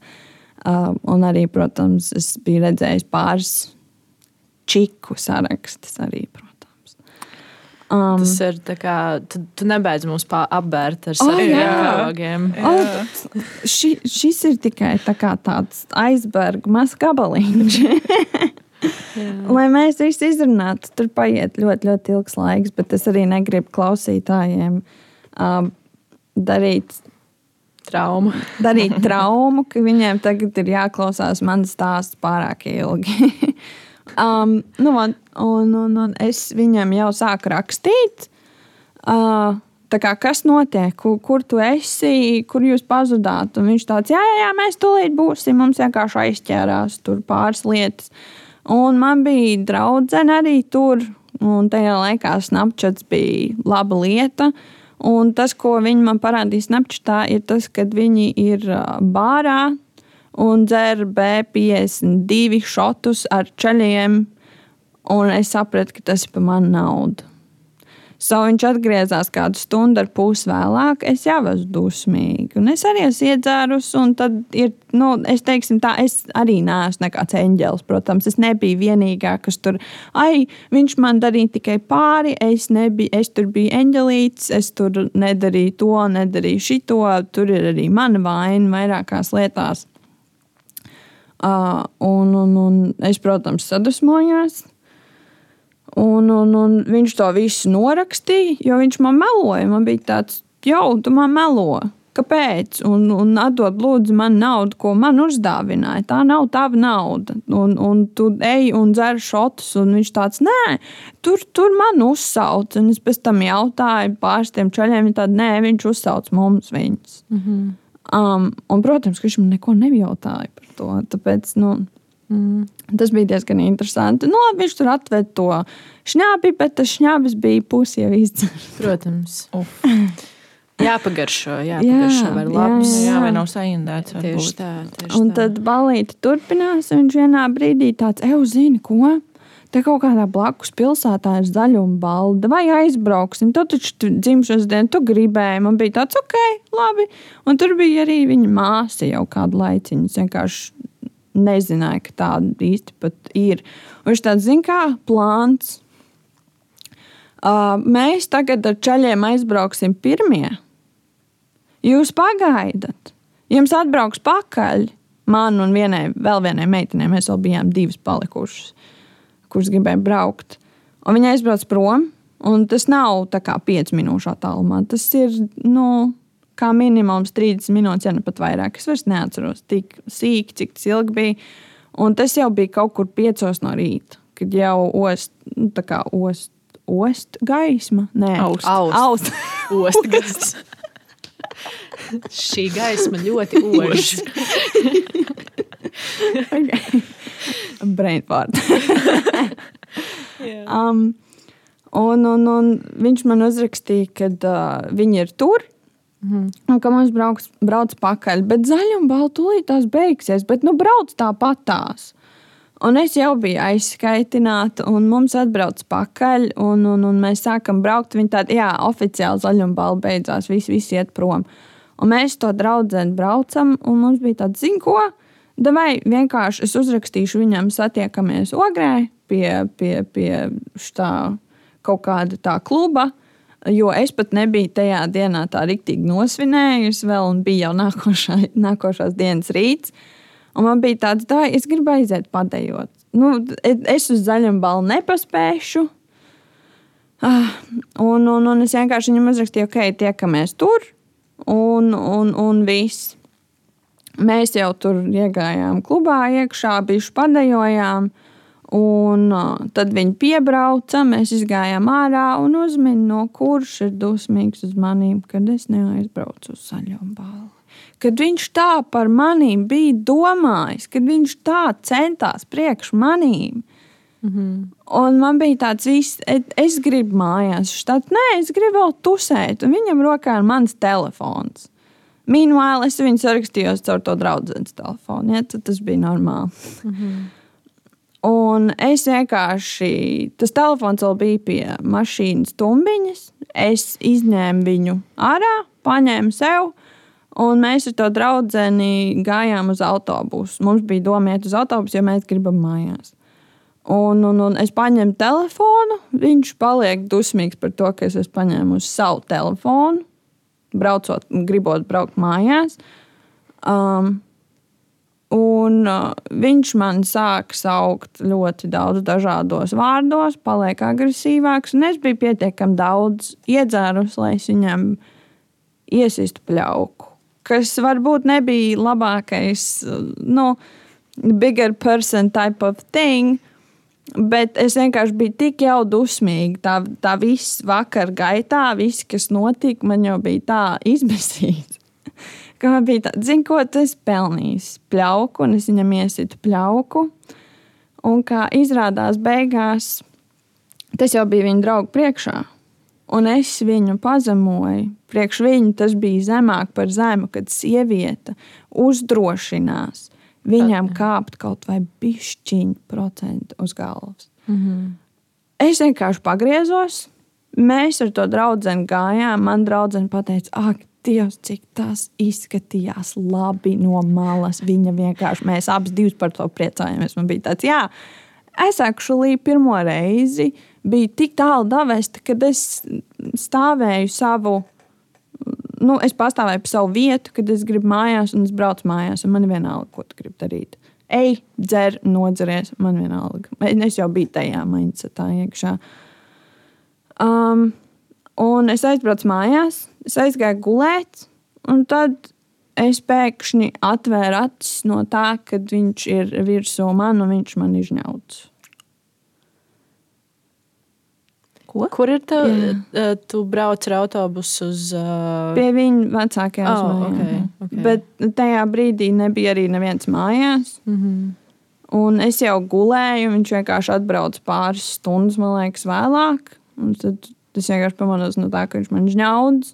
Uh, un arī, protams, es biju redzējis pāris čiku sarakstus arī. Protams. Um, Tas ir tā kā, tu, tu nebeidz mums apbērt ar saviem katalogiem. Oh, ši, šis ir tikai tā tāds aizberga mazs gabaliņš. Lai mēs visi izrunātu, tur paiet ļoti, ļoti ilgs laiks, bet es arī negribu klausītājiem um, darīt traumu. darīt traumu, ka viņiem tagad ir jāklausās manas stāsts pārāk ilgi. Um, nu, un, un, un, es viņam jau sāku rakstīt. Uh, kā, kas notiek, kur, kur tu esi, kur jūs pazudāt? Un viņš tāds, jā, jā, jā, mēs tūlīt būsim. Mums vienkārši aizķērās tur pāris lietas. Un man bija draudzene arī tur, un tajā laikā Snapchats bija laba lieta. Un tas, ko viņi man parādīja Snapchatā, ir tas, ka viņi ir bārā un dzer B52 šotus ar ceļiem. Un es sapratu, ka tas ir par manu naudu. So viņš atgriezās kādu stundu ar pusi vēlāk. Es jau esmu dusmīga. Un es arī esmu iedzērus, un tad ir, nu, es teiksim tā, es arī neesmu nekāds eņģēlis, protams. Es nebiju vienīgā, kas tur, ai, viņš man darīja tikai pāri, es, nebiju, es tur biju eņģelīts, es tur nedarīju to, nedarīju šito. Tur ir arī mana vaina vairākās lietās. Uh, un, un, un es, protams, sadusmojos. Un, un, un viņš to visu norakstīja, jo viņš man meloja. Man bija tāds, jau, tu man melo. Kāpēc? Un, un atdod lūdzu man naudu, ko man uzdāvināja. Tā nav tava nauda. Un, un tu ej un dzer šotus. Un viņš tāds, nē, tur, tur man uzsauc. Un es pēc tam jautāju pāris tiem čaļiem, viņi tādi, nē, viņš uzsauc mums viņus. Mm -hmm. um, un, protams, ka viņš man neko nejautāja to. Tāpēc, nu, Mm. Tas bija diezgan interesanti. Nu, labi, viņš tur atveda to šņābi, bet tas šņābis bija pusi jau izdzerts. Protams. Jāpagaršo, jāpagaršo jā, var labs. Jā, jā. vai nav saindēts. Tieši tā, tieši un tā. tad balīti turpinās, un viņš vienā brīdī tāds, eju, zini, ko? Te kaut kādā blakus pilsētā ir zaļuma balda, vai aizbrauksim. Tu taču dzimšanas dienu, tu gribēji. Man bija tāds, ok, labi. Un tur bija arī viņa māsa jau kādu laiciņu. Es vienkārši nezināja, ka tāda īsti pat ir. Un viņš tāds zina, kā plāns. Uh, mēs tagad ar ceļiem aizbrauksim pirmie. Jūs pagaidat, jums atbrauks pakaļ. Man un vienai, vēl vienai meitenei, mēs vēl bijām divas palikušas, kuras gribēja braukt. Un viņa aizbrauc prom, un tas nav tā kā 5 minūšu attālumā. Tas ir, nu, kā minimums 30 minūtes, ja ne pat vairāk. Es vairs neatceros tik sīki, cik tas ilgi bija. Un tas jau bija kaut kur 5 no rīta, kad jau ost, nu, tā kā ost, ost gaisma. Nē, aust. aust. ost gaisma. Šī gaisma ļoti ož. okay. Brainport. yeah. um, un, un, un viņš man uzrakstīja, ka uh, viņi ir tur. Mm. Un ka mums brauks, brauc pakaļ, bet zaļa un balta tūlīt tās beigsies, bet nu brauc tāpatās. Un es jau biju aizskaitināta, un mums atbrauc pakaļ, un, un, un mēs sākam braukt. Viņi tādi, jā, oficiāli balta beidzās, visi, visi iet prom. Un mēs to draugu braucam, un mums bija tāds, zinu, ko? Vai vienkārši es uzrakstīšu viņam, satiekamies ogrē pie, pie, pie štā kaut kāda tā kluba Jo es pat nebiju tajā dienā tā rīktīgi nosvinējusi, vēl bija jau nākošā, nākošās dienas rīts. Un man bija tāds, ka es gribu aiziet padējot. Nu, es uz zaļam balvu nepaspēšu. Ah, un, un, un es vienkārši viņam uzrakstīju, ok, tiekamies tur, un, un, un viss. Mēs jau tur iegājām klubā, iekšā, bijuši padējojām. Un uh, tad viņi piebrauca, mēs gājām ārā un uzminēja, no kurš ir dusmīgs uz maniem, kad es neaizbraucu uz balvu. Kad viņš tā par maniem bija domājis, kad viņš tā centās priekš maniem. Mm -hmm. Un man bija tāds, viss, es gribu mājās, štāds, nē, es gribu vēl tusēt, un viņam rokā ir mans telefons. Mīnvāl, es viņu sarakstījos caur to draugu telefonu, ja, tas bija normāli. Mm -hmm. Un es vienkārši, tas telefons vēl bija pie mašīnas tumbiņas. Es izņēmu viņu ārā, paņēmu sev, un mēs ar to draugu gājām uz autobusu. Mums bija doma iet uz autobusu, jo mēs gribam mājās. Un, un, un es paņēmu telefonu. Viņš paliek dusmīgs par to, ka es esmu paņēmis savu telefonu, braucot, gribot braukt mājās. Um, Un uh, viņš man sāk saukt ļoti daudz dažādos vārdos, paliek agresīvāks. Es biju pietiekami daudz iedzērus, lai es viņam iesistu pļauku. Kas varbūt nebija labākais, nu, bigger person type of thing. Bet es vienkārši biju tik jau dusmīga. Tā, tā viss vakar gaitā, viss, kas notika, man jau bija tā izmisīts ka man bija tāds, zini, ko tas pelnījis pļauku, un es viņam iesitu pļauku. Un kā izrādās beigās, tas jau bija viņa draugu priekšā. Un es viņu pazemoju. Priekš viņu tas bija zemāk par zemu, kad sieviete uzdrošinās viņam kāpt kaut vai pišķiņu procentu uz galvas. Mm -hmm. Es vienkārši pagriezos, mēs ar to draugu gājām. Man draudzene teica, ak, Dievs, cik tas izskatījās labi no malas. Viņa vienkārši, mēs abas divas par to priecājāmies. Man bija tāds, jā, es actually pirmo reizi biju tik tālu davesta, kad es stāvēju savu. Nu, es pastāvēju par savu vietu, kad es gribu mājās, un es braucu mājās. Man vienalga, ko tu gribi darīt. Ej, dzer, nodzeries. Man vienalga. Es jau biju tajā mindsetā iekšā. Um, Un es aizbraucu mājās, es aizgāju gulēt, un tad es pēkšņi atvēru acis no tā, ka viņš ir virsū man un viņš man izņauts. Ko? Kur ir tā? Uh, tu brauc ar autobusu uz. Uh... Pie viņa vecākajām oh, okay, okay. Bet tajā brīdī nebija arī neviens mājās. Mm -hmm. Un es jau gulēju, viņš vienkārši atbrauca pāris stundas, man liekas, vēlāk. Un tad Tas vienkārši pamanās no tā, ka viņš man žņaudz.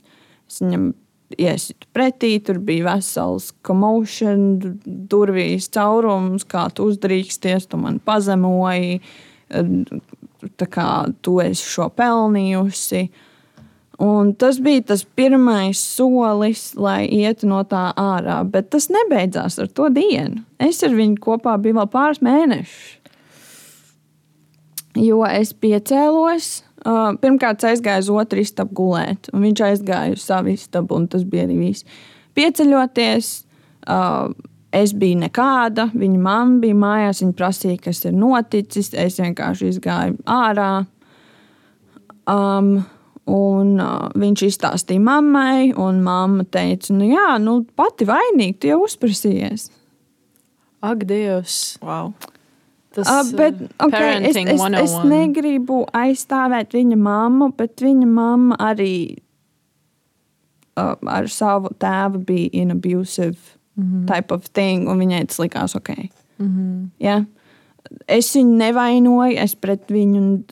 Es viņam iesitu pretī, tur bija vesels commotion, durvīs caurums, kā tu uzdrīksties, tu man pazemoji, kā tu esi šo pelnījusi. Un tas bija tas pirmais solis, lai ietu no tā ārā, bet tas nebeidzās ar to dienu. Es ar viņu kopā biju vēl pāris mēnešus. Jo es piecēlos, Uh, pirmkārt, aizgāju uz otru istabu gulēt, un viņš aizgāja uz savu istabu, un tas bija arī viss. Pieceļoties, uh, es biju nekāda, viņa mamma bija mājās, viņa prasīja, kas ir noticis. Es vienkārši izgāju ārā. Um, Un, uh, viņš izstāstīja mammai, un mamma teica, nu, jā, nu, pati vainīga, tu jau uzprasījies. Ak, Dievs! Wow. Tas, uh, bet, okay, es, es, es negribu aizstāvēt viņa mammu, bet viņa mamma arī uh, ar savu tēvu bija in abusive mm -hmm. type of thing, un viņai tas likās ok. Mm -hmm. ja? Es viņu nevainoju, es pret viņu.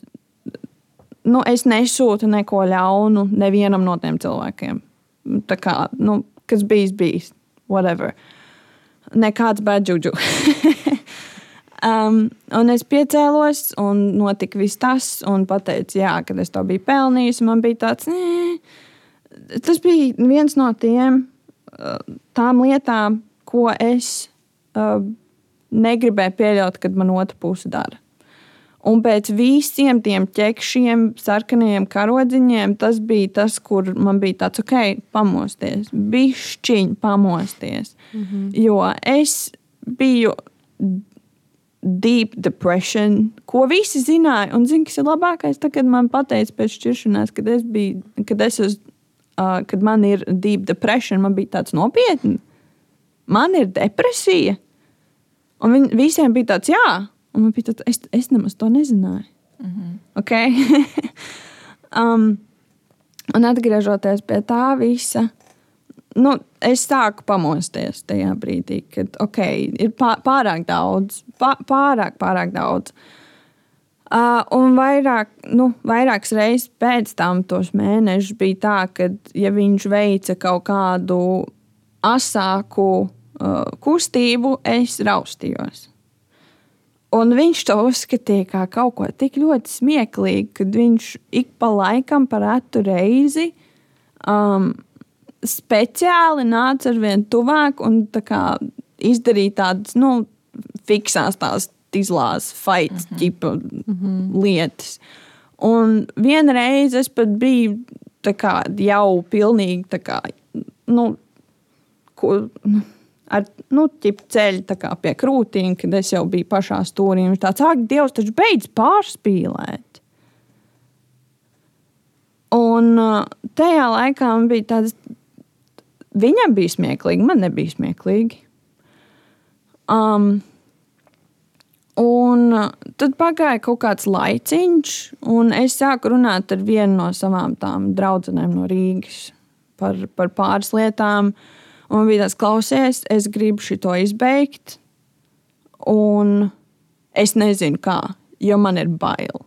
Nu, es nesūtu neko ļaunu nevienam no tiem cilvēkiem. Tā kā, nu, kas bijis, bijis. Whatever. Nekāds bēdžuģu. Um, un es piecēlos, un notika viss tas, un pateicu, jā, kad es to biju pelnījis. Man bija tāds, nē, tas bija viens no tiem uh, tām lietām, ko es uh, negribēju pieļaut, kad man otra puse dara. Un pēc visiem tiem ķekšiem, sarkaniem karodziņiem, tas bija tas, kur man bija tāds, ok, pamosties, bišķiņ, pamosties. Mm -hmm. Jo es biju deep depression, ko visi zināja. Un zini, kas ir labākais, tad, kad man pateica pēc šķiršanās, kad es biju, kad es uz, uh, kad man ir deep depression, man bija tāds nopietni. Man ir depresija. Un viņi, visiem bija tāds, jā, un man bija tāds, es, es nemaz to nezināju. Mm -hmm. okay? um, un atgriežoties pie tā visa, nu, es sāku pamosties tajā brīdī, kad okay, ir pārāk daudz, pārāk, pārāk daudz. Uh, un vairāk, nu, vairākas reizes pēc tam, tos mēnešus, bija tā, ka, ja viņš veica kaut kādu asāku uh, kustību, es raustījos. Un viņš to uzskatīja par kaut ko tik ļoti smieklīgu, kad viņš ik pa laikam, pa retu reizi, um, speciāli nāca ar vien tuvāk un tā kā, izdarīja tādas nu, fiksās tās izlādes, fights, mm -hmm. mm -hmm. lietas. Un vienreiz es pat biju kā, jau pilnīgi kā, nu, ko, ar nu, ceļu pie krūtīm, kad es jau biju pašā stūrī. Viņš tāds - ak, Dievs, taču beidz pārspīlēt. Un tajā laikā man bija tāds Viņam bija smieklīgi, man nebija smieklīgi. Um, un tad pagāja kaut kāds laiciņš, un es sāku runāt ar vienu no savām tām draudzenēm no Rīgas par, par pāris lietām. Un bija tas, klausies, es gribu šo izbeigt, un es nezinu kā, jo man ir bail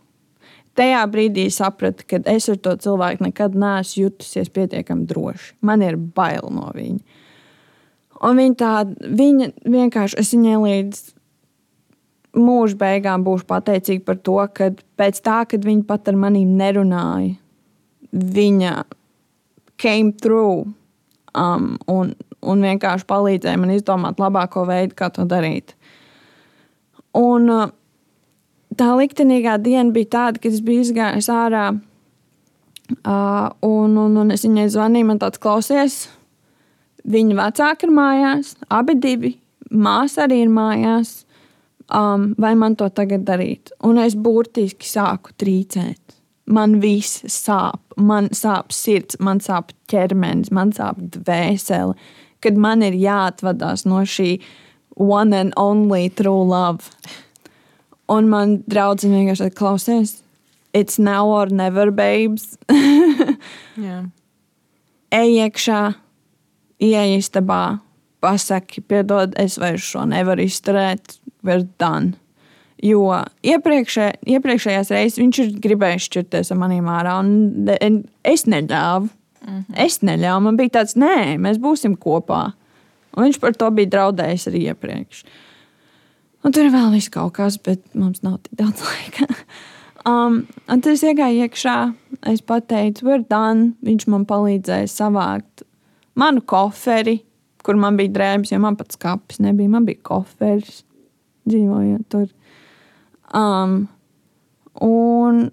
tajā brīdī sapratu, ka es ar to cilvēku nekad neesmu jutusies pietiekami droši. Man ir bail no viņa. Un viņa tāda, viņa vienkārši, es viņai līdz mūža beigām būšu pateicīga par to, ka pēc tā, kad viņa pat ar maniem nerunāja, viņa came through um, un, un vienkārši palīdzēja man izdomāt labāko veidu, kā to darīt. Un uh, tā liktenīgā diena bija tāda, kad es biju izgājis ārā. Uh, un, un, un es viņai zvanīju, man tāds klausies. Viņa vecāka ir mājās, abi divi. Māsa arī ir mājās. Um, vai man to tagad darīt? Un es burtiski sāku trīcēt. Man viss sāp, man sāp sirds, man sāp ķermenis, man sāp dvēsele. Kad man ir jāatvadās no šī one and only true love. Un man draudzene vienkārši klausies, it's now or never, babes. yeah. Ej iekšā, ieej istabā, pasaki, piedod, es vairs šo nevaru izturēt, we're done. Jo iepriekšē, iepriekšējās reizes viņš ir gribējis šķirties ar maniem ārā, un es neļāvu. Mm -hmm. Es neļāvu. Man bija tāds, nē, mēs būsim kopā. Un viņš par to bija draudējis arī iepriekš. Un tur ir vēl viss kaut kas, bet mums nav tik daudz laika. um, un tad es iegāju iekšā, es pateicu, we're done. Viņš man palīdzēja savākt manu koferi, kur man bija drēbes, jo man pat skāpes nebija. Man bija koferis dzīvojot tur. Um, un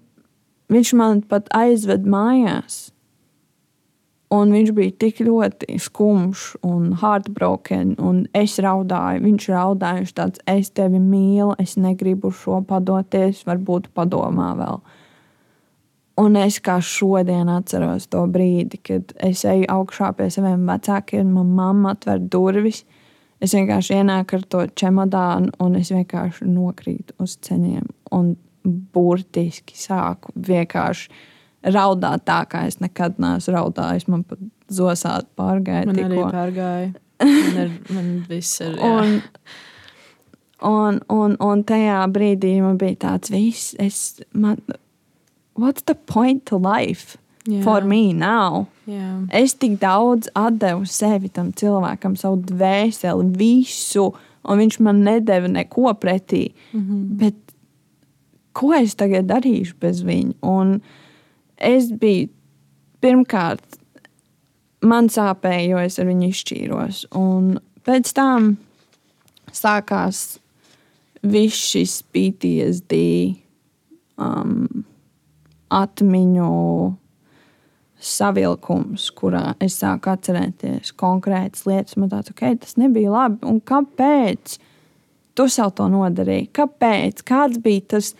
viņš man pat aizved mājās. Un viņš bija tik ļoti skumjš un heartbroken, un es raudāju. Viņš raudāja, viņš tāds, es tevi mīlu, es negribu šo padoties, varbūt padomā vēl. Un es kā šodien atceros to brīdi, kad es eju augšā pie saviem vecākiem, un manā mamma atver durvis. Es vienkārši ienāku ar to čemodānu, un es vienkārši nokrītu uz ceļiem. Un burtiski sāku vienkārši raudāt tā, kā es nekad neesmu raudājis. Man pat zosādi pārgāja. Man tikko. arī pārgāja. Man, ir, man viss ir. Un, un, un, un tajā brīdī man bija tāds viss. Es, man, what's the point to life Jā. for me now? Jā. Es tik daudz devu sevi tam cilvēkam, savu dvēseli, visu, un viņš man nedeva neko pretī. Mm -hmm. Bet ko es tagad darīšu bez viņa? Un es biju pirmkārt, man sāpēja, jo es ar viņu izšķīros. Un pēc tam sākās viss šis PTSD, um, atmiņu savilkums, kurā es sāku atcerēties konkrētas lietas. Man tāds, ok, tas nebija labi. Un kāpēc tu sev to nodarīji? Kāpēc? Kāds bija tas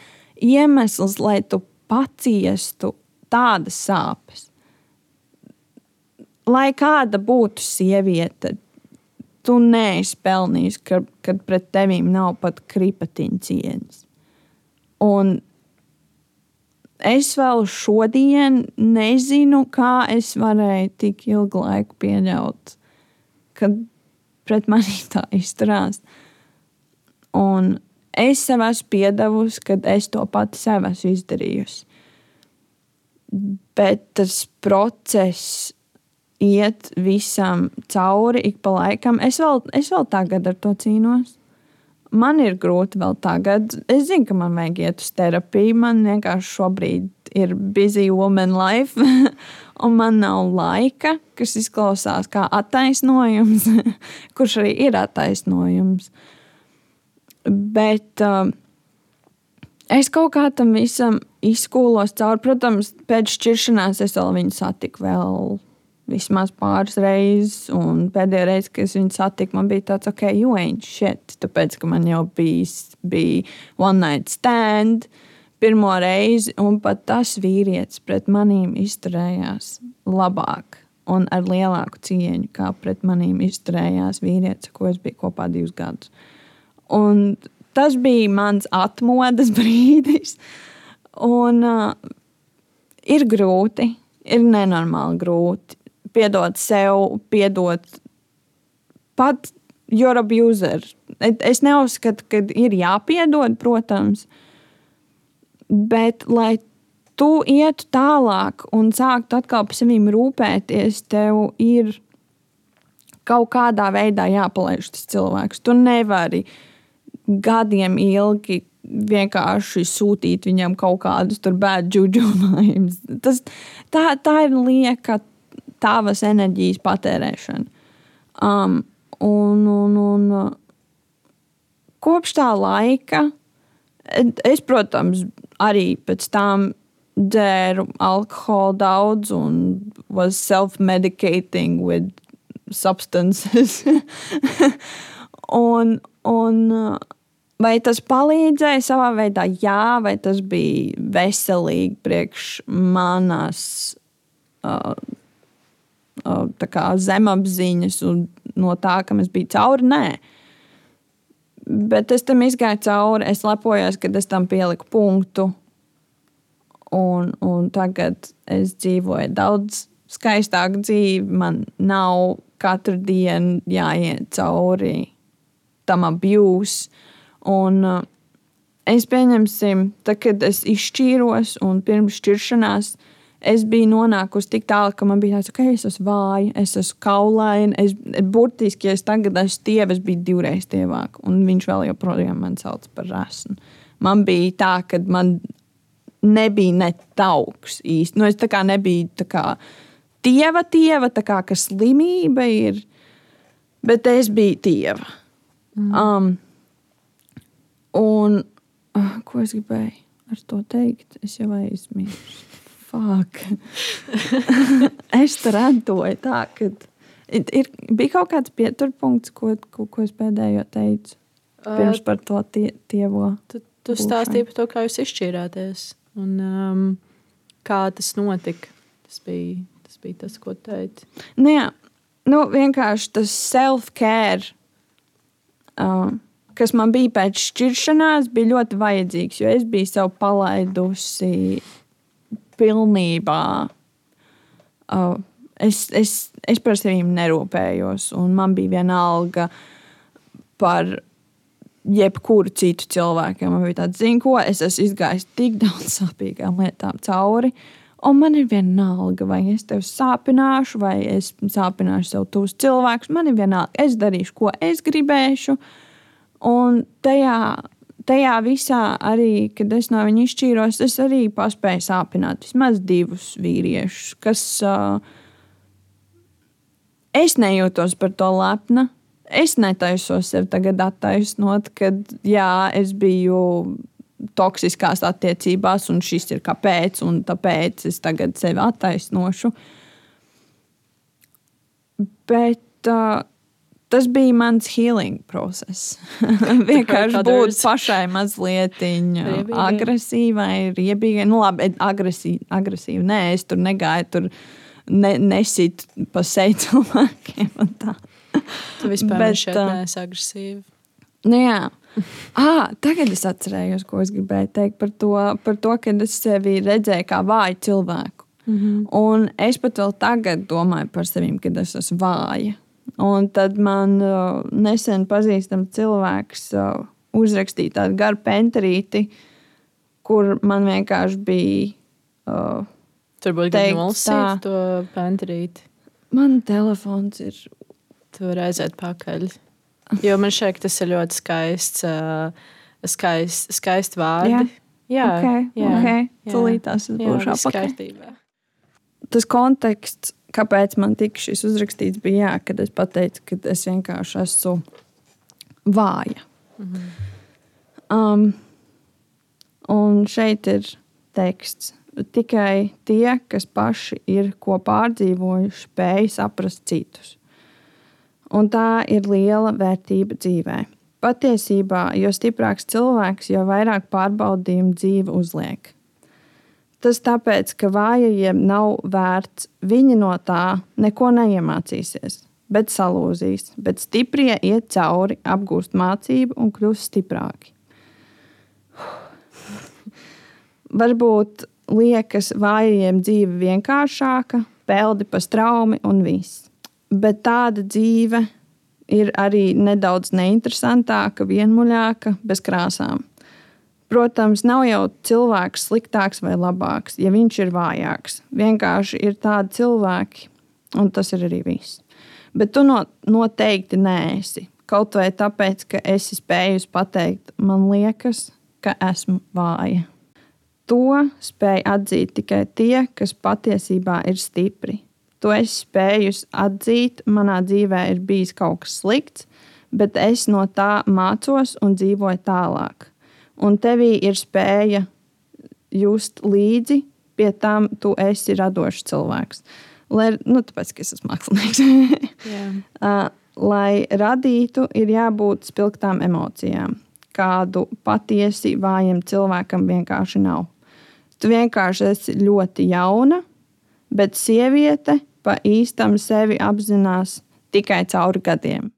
iemesls, lai tu paciestu tādas sāpes? Lai kāda būtu sieviete, tu neesi pelnījis, ka, kad pret tevīm nav pat kripatiņa cieņas. Un es vēl šodien nezinu, kā es varēju tik ilgu laiku pieļaut, kad pret mani tā izturās. Un es sev esmu piedevusi, kad es to pati sev esmu izdarījusi. Bet tas process iet visam cauri ik pa laikam. Es vēl, es vēl tagad ar to cīnos. Man ir grūti vēl tagad. Es zinu, ka man vajag iet uz terapiju. Man vienkārši šobrīd ir busy woman life, un man nav laika, kas izklausās kā attaisnojums, kurš arī ir attaisnojums. Bet uh, es kaut kā tam visam izskūlos cauri. Protams, pēc šķiršanās es vēl viņu satiku vēl vismaz pāris reizes. Un pēdējā reize, kad es viņu satiku, man bija tāds, ok, you ain't shit. Tāpēc, ka man jau bijis, bija one night stand pirmo reizi, un pat tas vīrietis pret manīm izturējās labāk. Un ar lielāku cieņu, kā pret manīm izturējās vīrietis, ko es biju kopā divus gadus. Un tas bija mans atmodas brīdis. Un, uh, ir grūti, ir nenormāli grūti piedot sev, piedot pat your abuser. Es neuzskatu, ka ir jāpiedod, protams, bet lai tu ietu tālāk un sāktu atkal par sevi rūpēties, tev ir kaut kādā veidā jāpalaiž tas cilvēks. Tu nevari gadiem ilgi vienkārši sūtīt viņam kaut kādus bēdu džungļus. Tā, tā ir lieka tavas enerģijas patērēšana. Um, un, un, un kopš tā laika es, protams, arī pēc tam dzēru alkoholu daudz un was self-medicating with substances. un, un vai tas palīdzēja savā veidā? Jā, vai tas bija veselīgi priekš manas uh, uh, zemapziņas un no tā, ka es biju cauri? Nē. Bet es tam izgāju cauri, es lepojos, kad es tam pieliku punktu. Un, un tagad es dzīvoju daudz skaistāku dzīvi. Man nav katru dienu jāiet cauri tam abjūs. Un uh, es pieņemsim, tad, kad es izšķīros un pirms šķiršanās, es biju nonākusi tik tālu, ka man bija tāds, ka es esmu vāja, es esmu kaulaina. Es, burtiski, ja es tagad esmu tieva, es biju divreiz tievāk, un viņš vēl joprojām man sauc par rasnu. Man bija tā, ka man nebija ne tauks īsti. Nu, es tā kā nebiju tā kā tieva, tieva, tā kā ka slimība ir, bet es biju tieva. Mm. Um, un uh, ko es gribēju ar to teikt? Es jau aizmirsu. Fuck. es tur radoju tā, ka ir, bija kaut kāds pieturpunkts, ko, ko, ko es pēdējo teicu. Pirms par to tie, tievo. Tu, tu stāstīji par to, kā jūs izšķīrāties un um, kā tas notika. Tas bija tas, bija tas ko teici. Nu, jā, nu, vienkārši tas self-care. Um, kas man bija pēc šķiršanās, bija ļoti vajadzīgs, jo es biju sev palaidusi pilnībā. Uh, es, es, es par sevi nerūpējos, un man bija viena alga par jebkuru citu cilvēku. Man bija tāds, zinu, ko es esmu izgājis tik daudz sāpīgām lietām cauri. Un man ir vienalga, vai es tevi sāpināšu, vai es sāpināšu sev tos cilvēkus. Man ir vienalga, es darīšu, ko es gribēšu. Un tajā tajā visā, arī, kad es no viņa izšķīros, es arī paspēju sāpināt vismaz divus vīriešus, kas uh, es nejūtos par to lepna. Es netaisos sev tagad attaisnot, kad jā, es biju toksiskās attiecībās, un šis ir kāpēc, un tāpēc es tagad sevi attaisnošu. Bet uh, tas bija mans healing process. Vienkārši būt pašai mazliet agresīvai, riebīgai. Nu, labi, agresīvi, agresīvi. Nē, es tur negāju, tur ne, nesit pa seju cilvēkiem. Tu vispār Bet, šeit neesi agresīvi. Nu, jā. ah, tagad es atcerējos, ko es gribēju teikt par to, par to ka es sevi redzēju kā vāju cilvēku. Mm -hmm. Un es pat vēl tagad domāju par sevi, kad es esmu vāja. Un tad man uh, nesen pazīstams cilvēks uh, uzrakstīja tādu garu penterīti, kur man vienkārši bija. Uh, Tur būtu grūti nolasīt to penterīti. Man telefons ir. Tur aiziet pakaļ. Jo man šķiet, tas ir ļoti skaists, uh, skaists, skaists vārdi. Jā, jā, okay, jā, okay. jā. Tūlīt tās būs apakaļ. Tas konteksts kāpēc man tika šis uzrakstīts, bija jā, kad es pateicu, ka es vienkārši esmu vāja. Mhm. Um, un šeit ir teksts. Tikai tie, kas paši ir ko pārdzīvojuši, spēj saprast citus. Un tā ir liela vērtība dzīvē. Patiesībā, jo stiprāks cilvēks, jo vairāk pārbaudījumu dzīve uzliek. Tas tāpēc, ka vājajiem nav vērts, viņi no tā neko neiemācīsies, bet salūzīs, bet stiprie iet cauri, apgūst mācību un kļūst stiprāki. Varbūt liekas vājajiem dzīve vienkāršāka, peldi pa straumi un viss. Bet tāda dzīve ir arī nedaudz neinteresantāka, vienmuļāka, bez krāsām. Protams, nav jau cilvēks sliktāks vai labāks, ja viņš ir vājāks. Vienkārši ir tādi cilvēki, un tas ir arī viss. Bet tu no, noteikti neesi. Kaut vai tāpēc, ka esi spējusi pateikt, man liekas, ka esmu vāja. To spēj atzīt tikai tie, kas patiesībā ir stipri. To es spēju atzīt, manā dzīvē ir bijis kaut kas slikts, bet es no tā mācos un dzīvoju tālāk. Un tevī ir spēja just līdzi, pie tam tu esi radošs cilvēks. Lai, nu, tāpēc, ka es esmu mākslinieks. uh, lai radītu, ir jābūt spilgtām emocijām. Kādu patiesi vājam cilvēkam vienkārši nav. Tu vienkārši esi ļoti jauna, bet sieviete pa īstam sevi apzinās tikai cauri gadiem.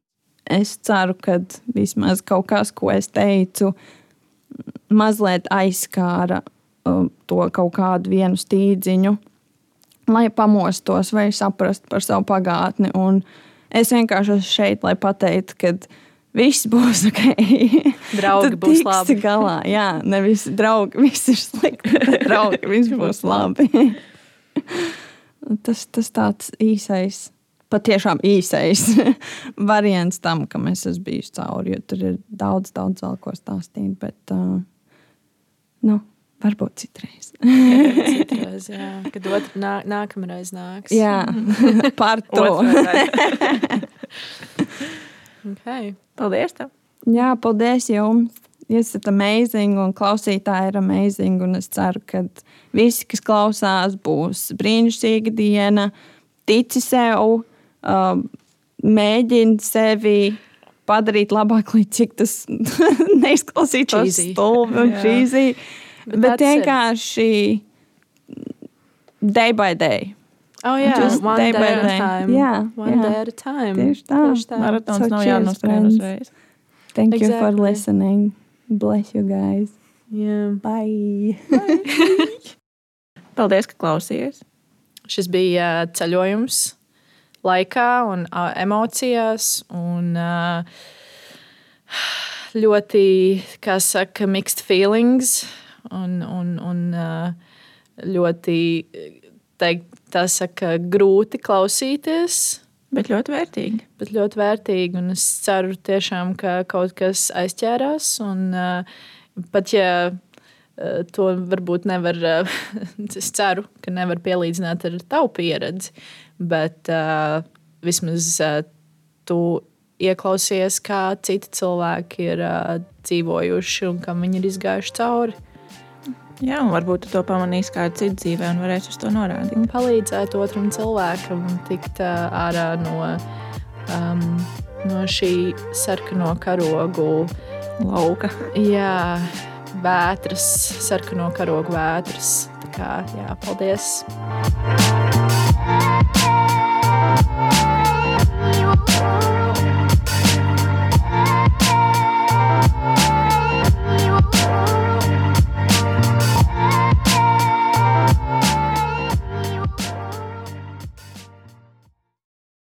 Es ceru, ka vismaz kaut kas, ko es teicu, mazliet aizskāra um, to kaut kādu vienu stīdziņu, lai pamostos vai saprastu par savu pagātni. Un es vienkārši esmu šeit, lai pateiktu, ka viss būs ok. Draugi būs labi. Galā. Jā, nevis draugi, viss ir slikti, draugi, viss būs labi. tas, tas tāds īsais. Patiešām īsais variants tam, kam es esmu bijis cauri. Jo tur ir daudz, daudz vēl ko stāstīt. Bet, uh, nu, Varbūt citreiz. citreiz jā. Kad otrā nā, nākamreiz nāks. Jā, par to. okay. Paldies! Tev. Jā, paldies jums! Jūs esat amazing un klausītāji ir amazing. Es ceru, ka visi, kas klausās, būs brīnišķīga diena, tici sev, mēģina sevi padarīt labāk, līdz cik tas neizklausītos stulbi un čīzī. Bet, bet vienkārši day by day. Oh, jā, Just one day, day by day. Time. Jā, one jā. day at a time. Tieši tā. Tieši tā. Maratons so nav jānoskrien uzreiz. Thank exactly. you for listening. Bless you guys. Yeah. Bye. Bye. Paldies, ka klausījāties. Šis bija ceļojums laikā un uh, emocijās. Un, uh, ļoti, kā saka, mixed feelings un, un, un ļoti teikt, tā saka, grūti klausīties. Bet ļoti vērtīgi. Bet ļoti vērtīgi. Un es ceru, tiešām, ka kaut kas aizķērās. Un, pat ja to varbūt nevar, es ceru, ka nevar pielīdzināt ar tavu pieredzi, bet uh, vismaz uh, tu ieklausies, kā citi cilvēki ir uh, dzīvojuši un kam viņi ir izgājuši cauri. Jā, un varbūt tu to pamanīsi kādā citā dzīvē un varēsi uz to norādīt. Un palīdzēt otram cilvēkam tikt ārā no, um, no šī sarkano karogu lauka. Jā, vētras, sarkano karogu vētras. Tā kā, jā, paldies! you.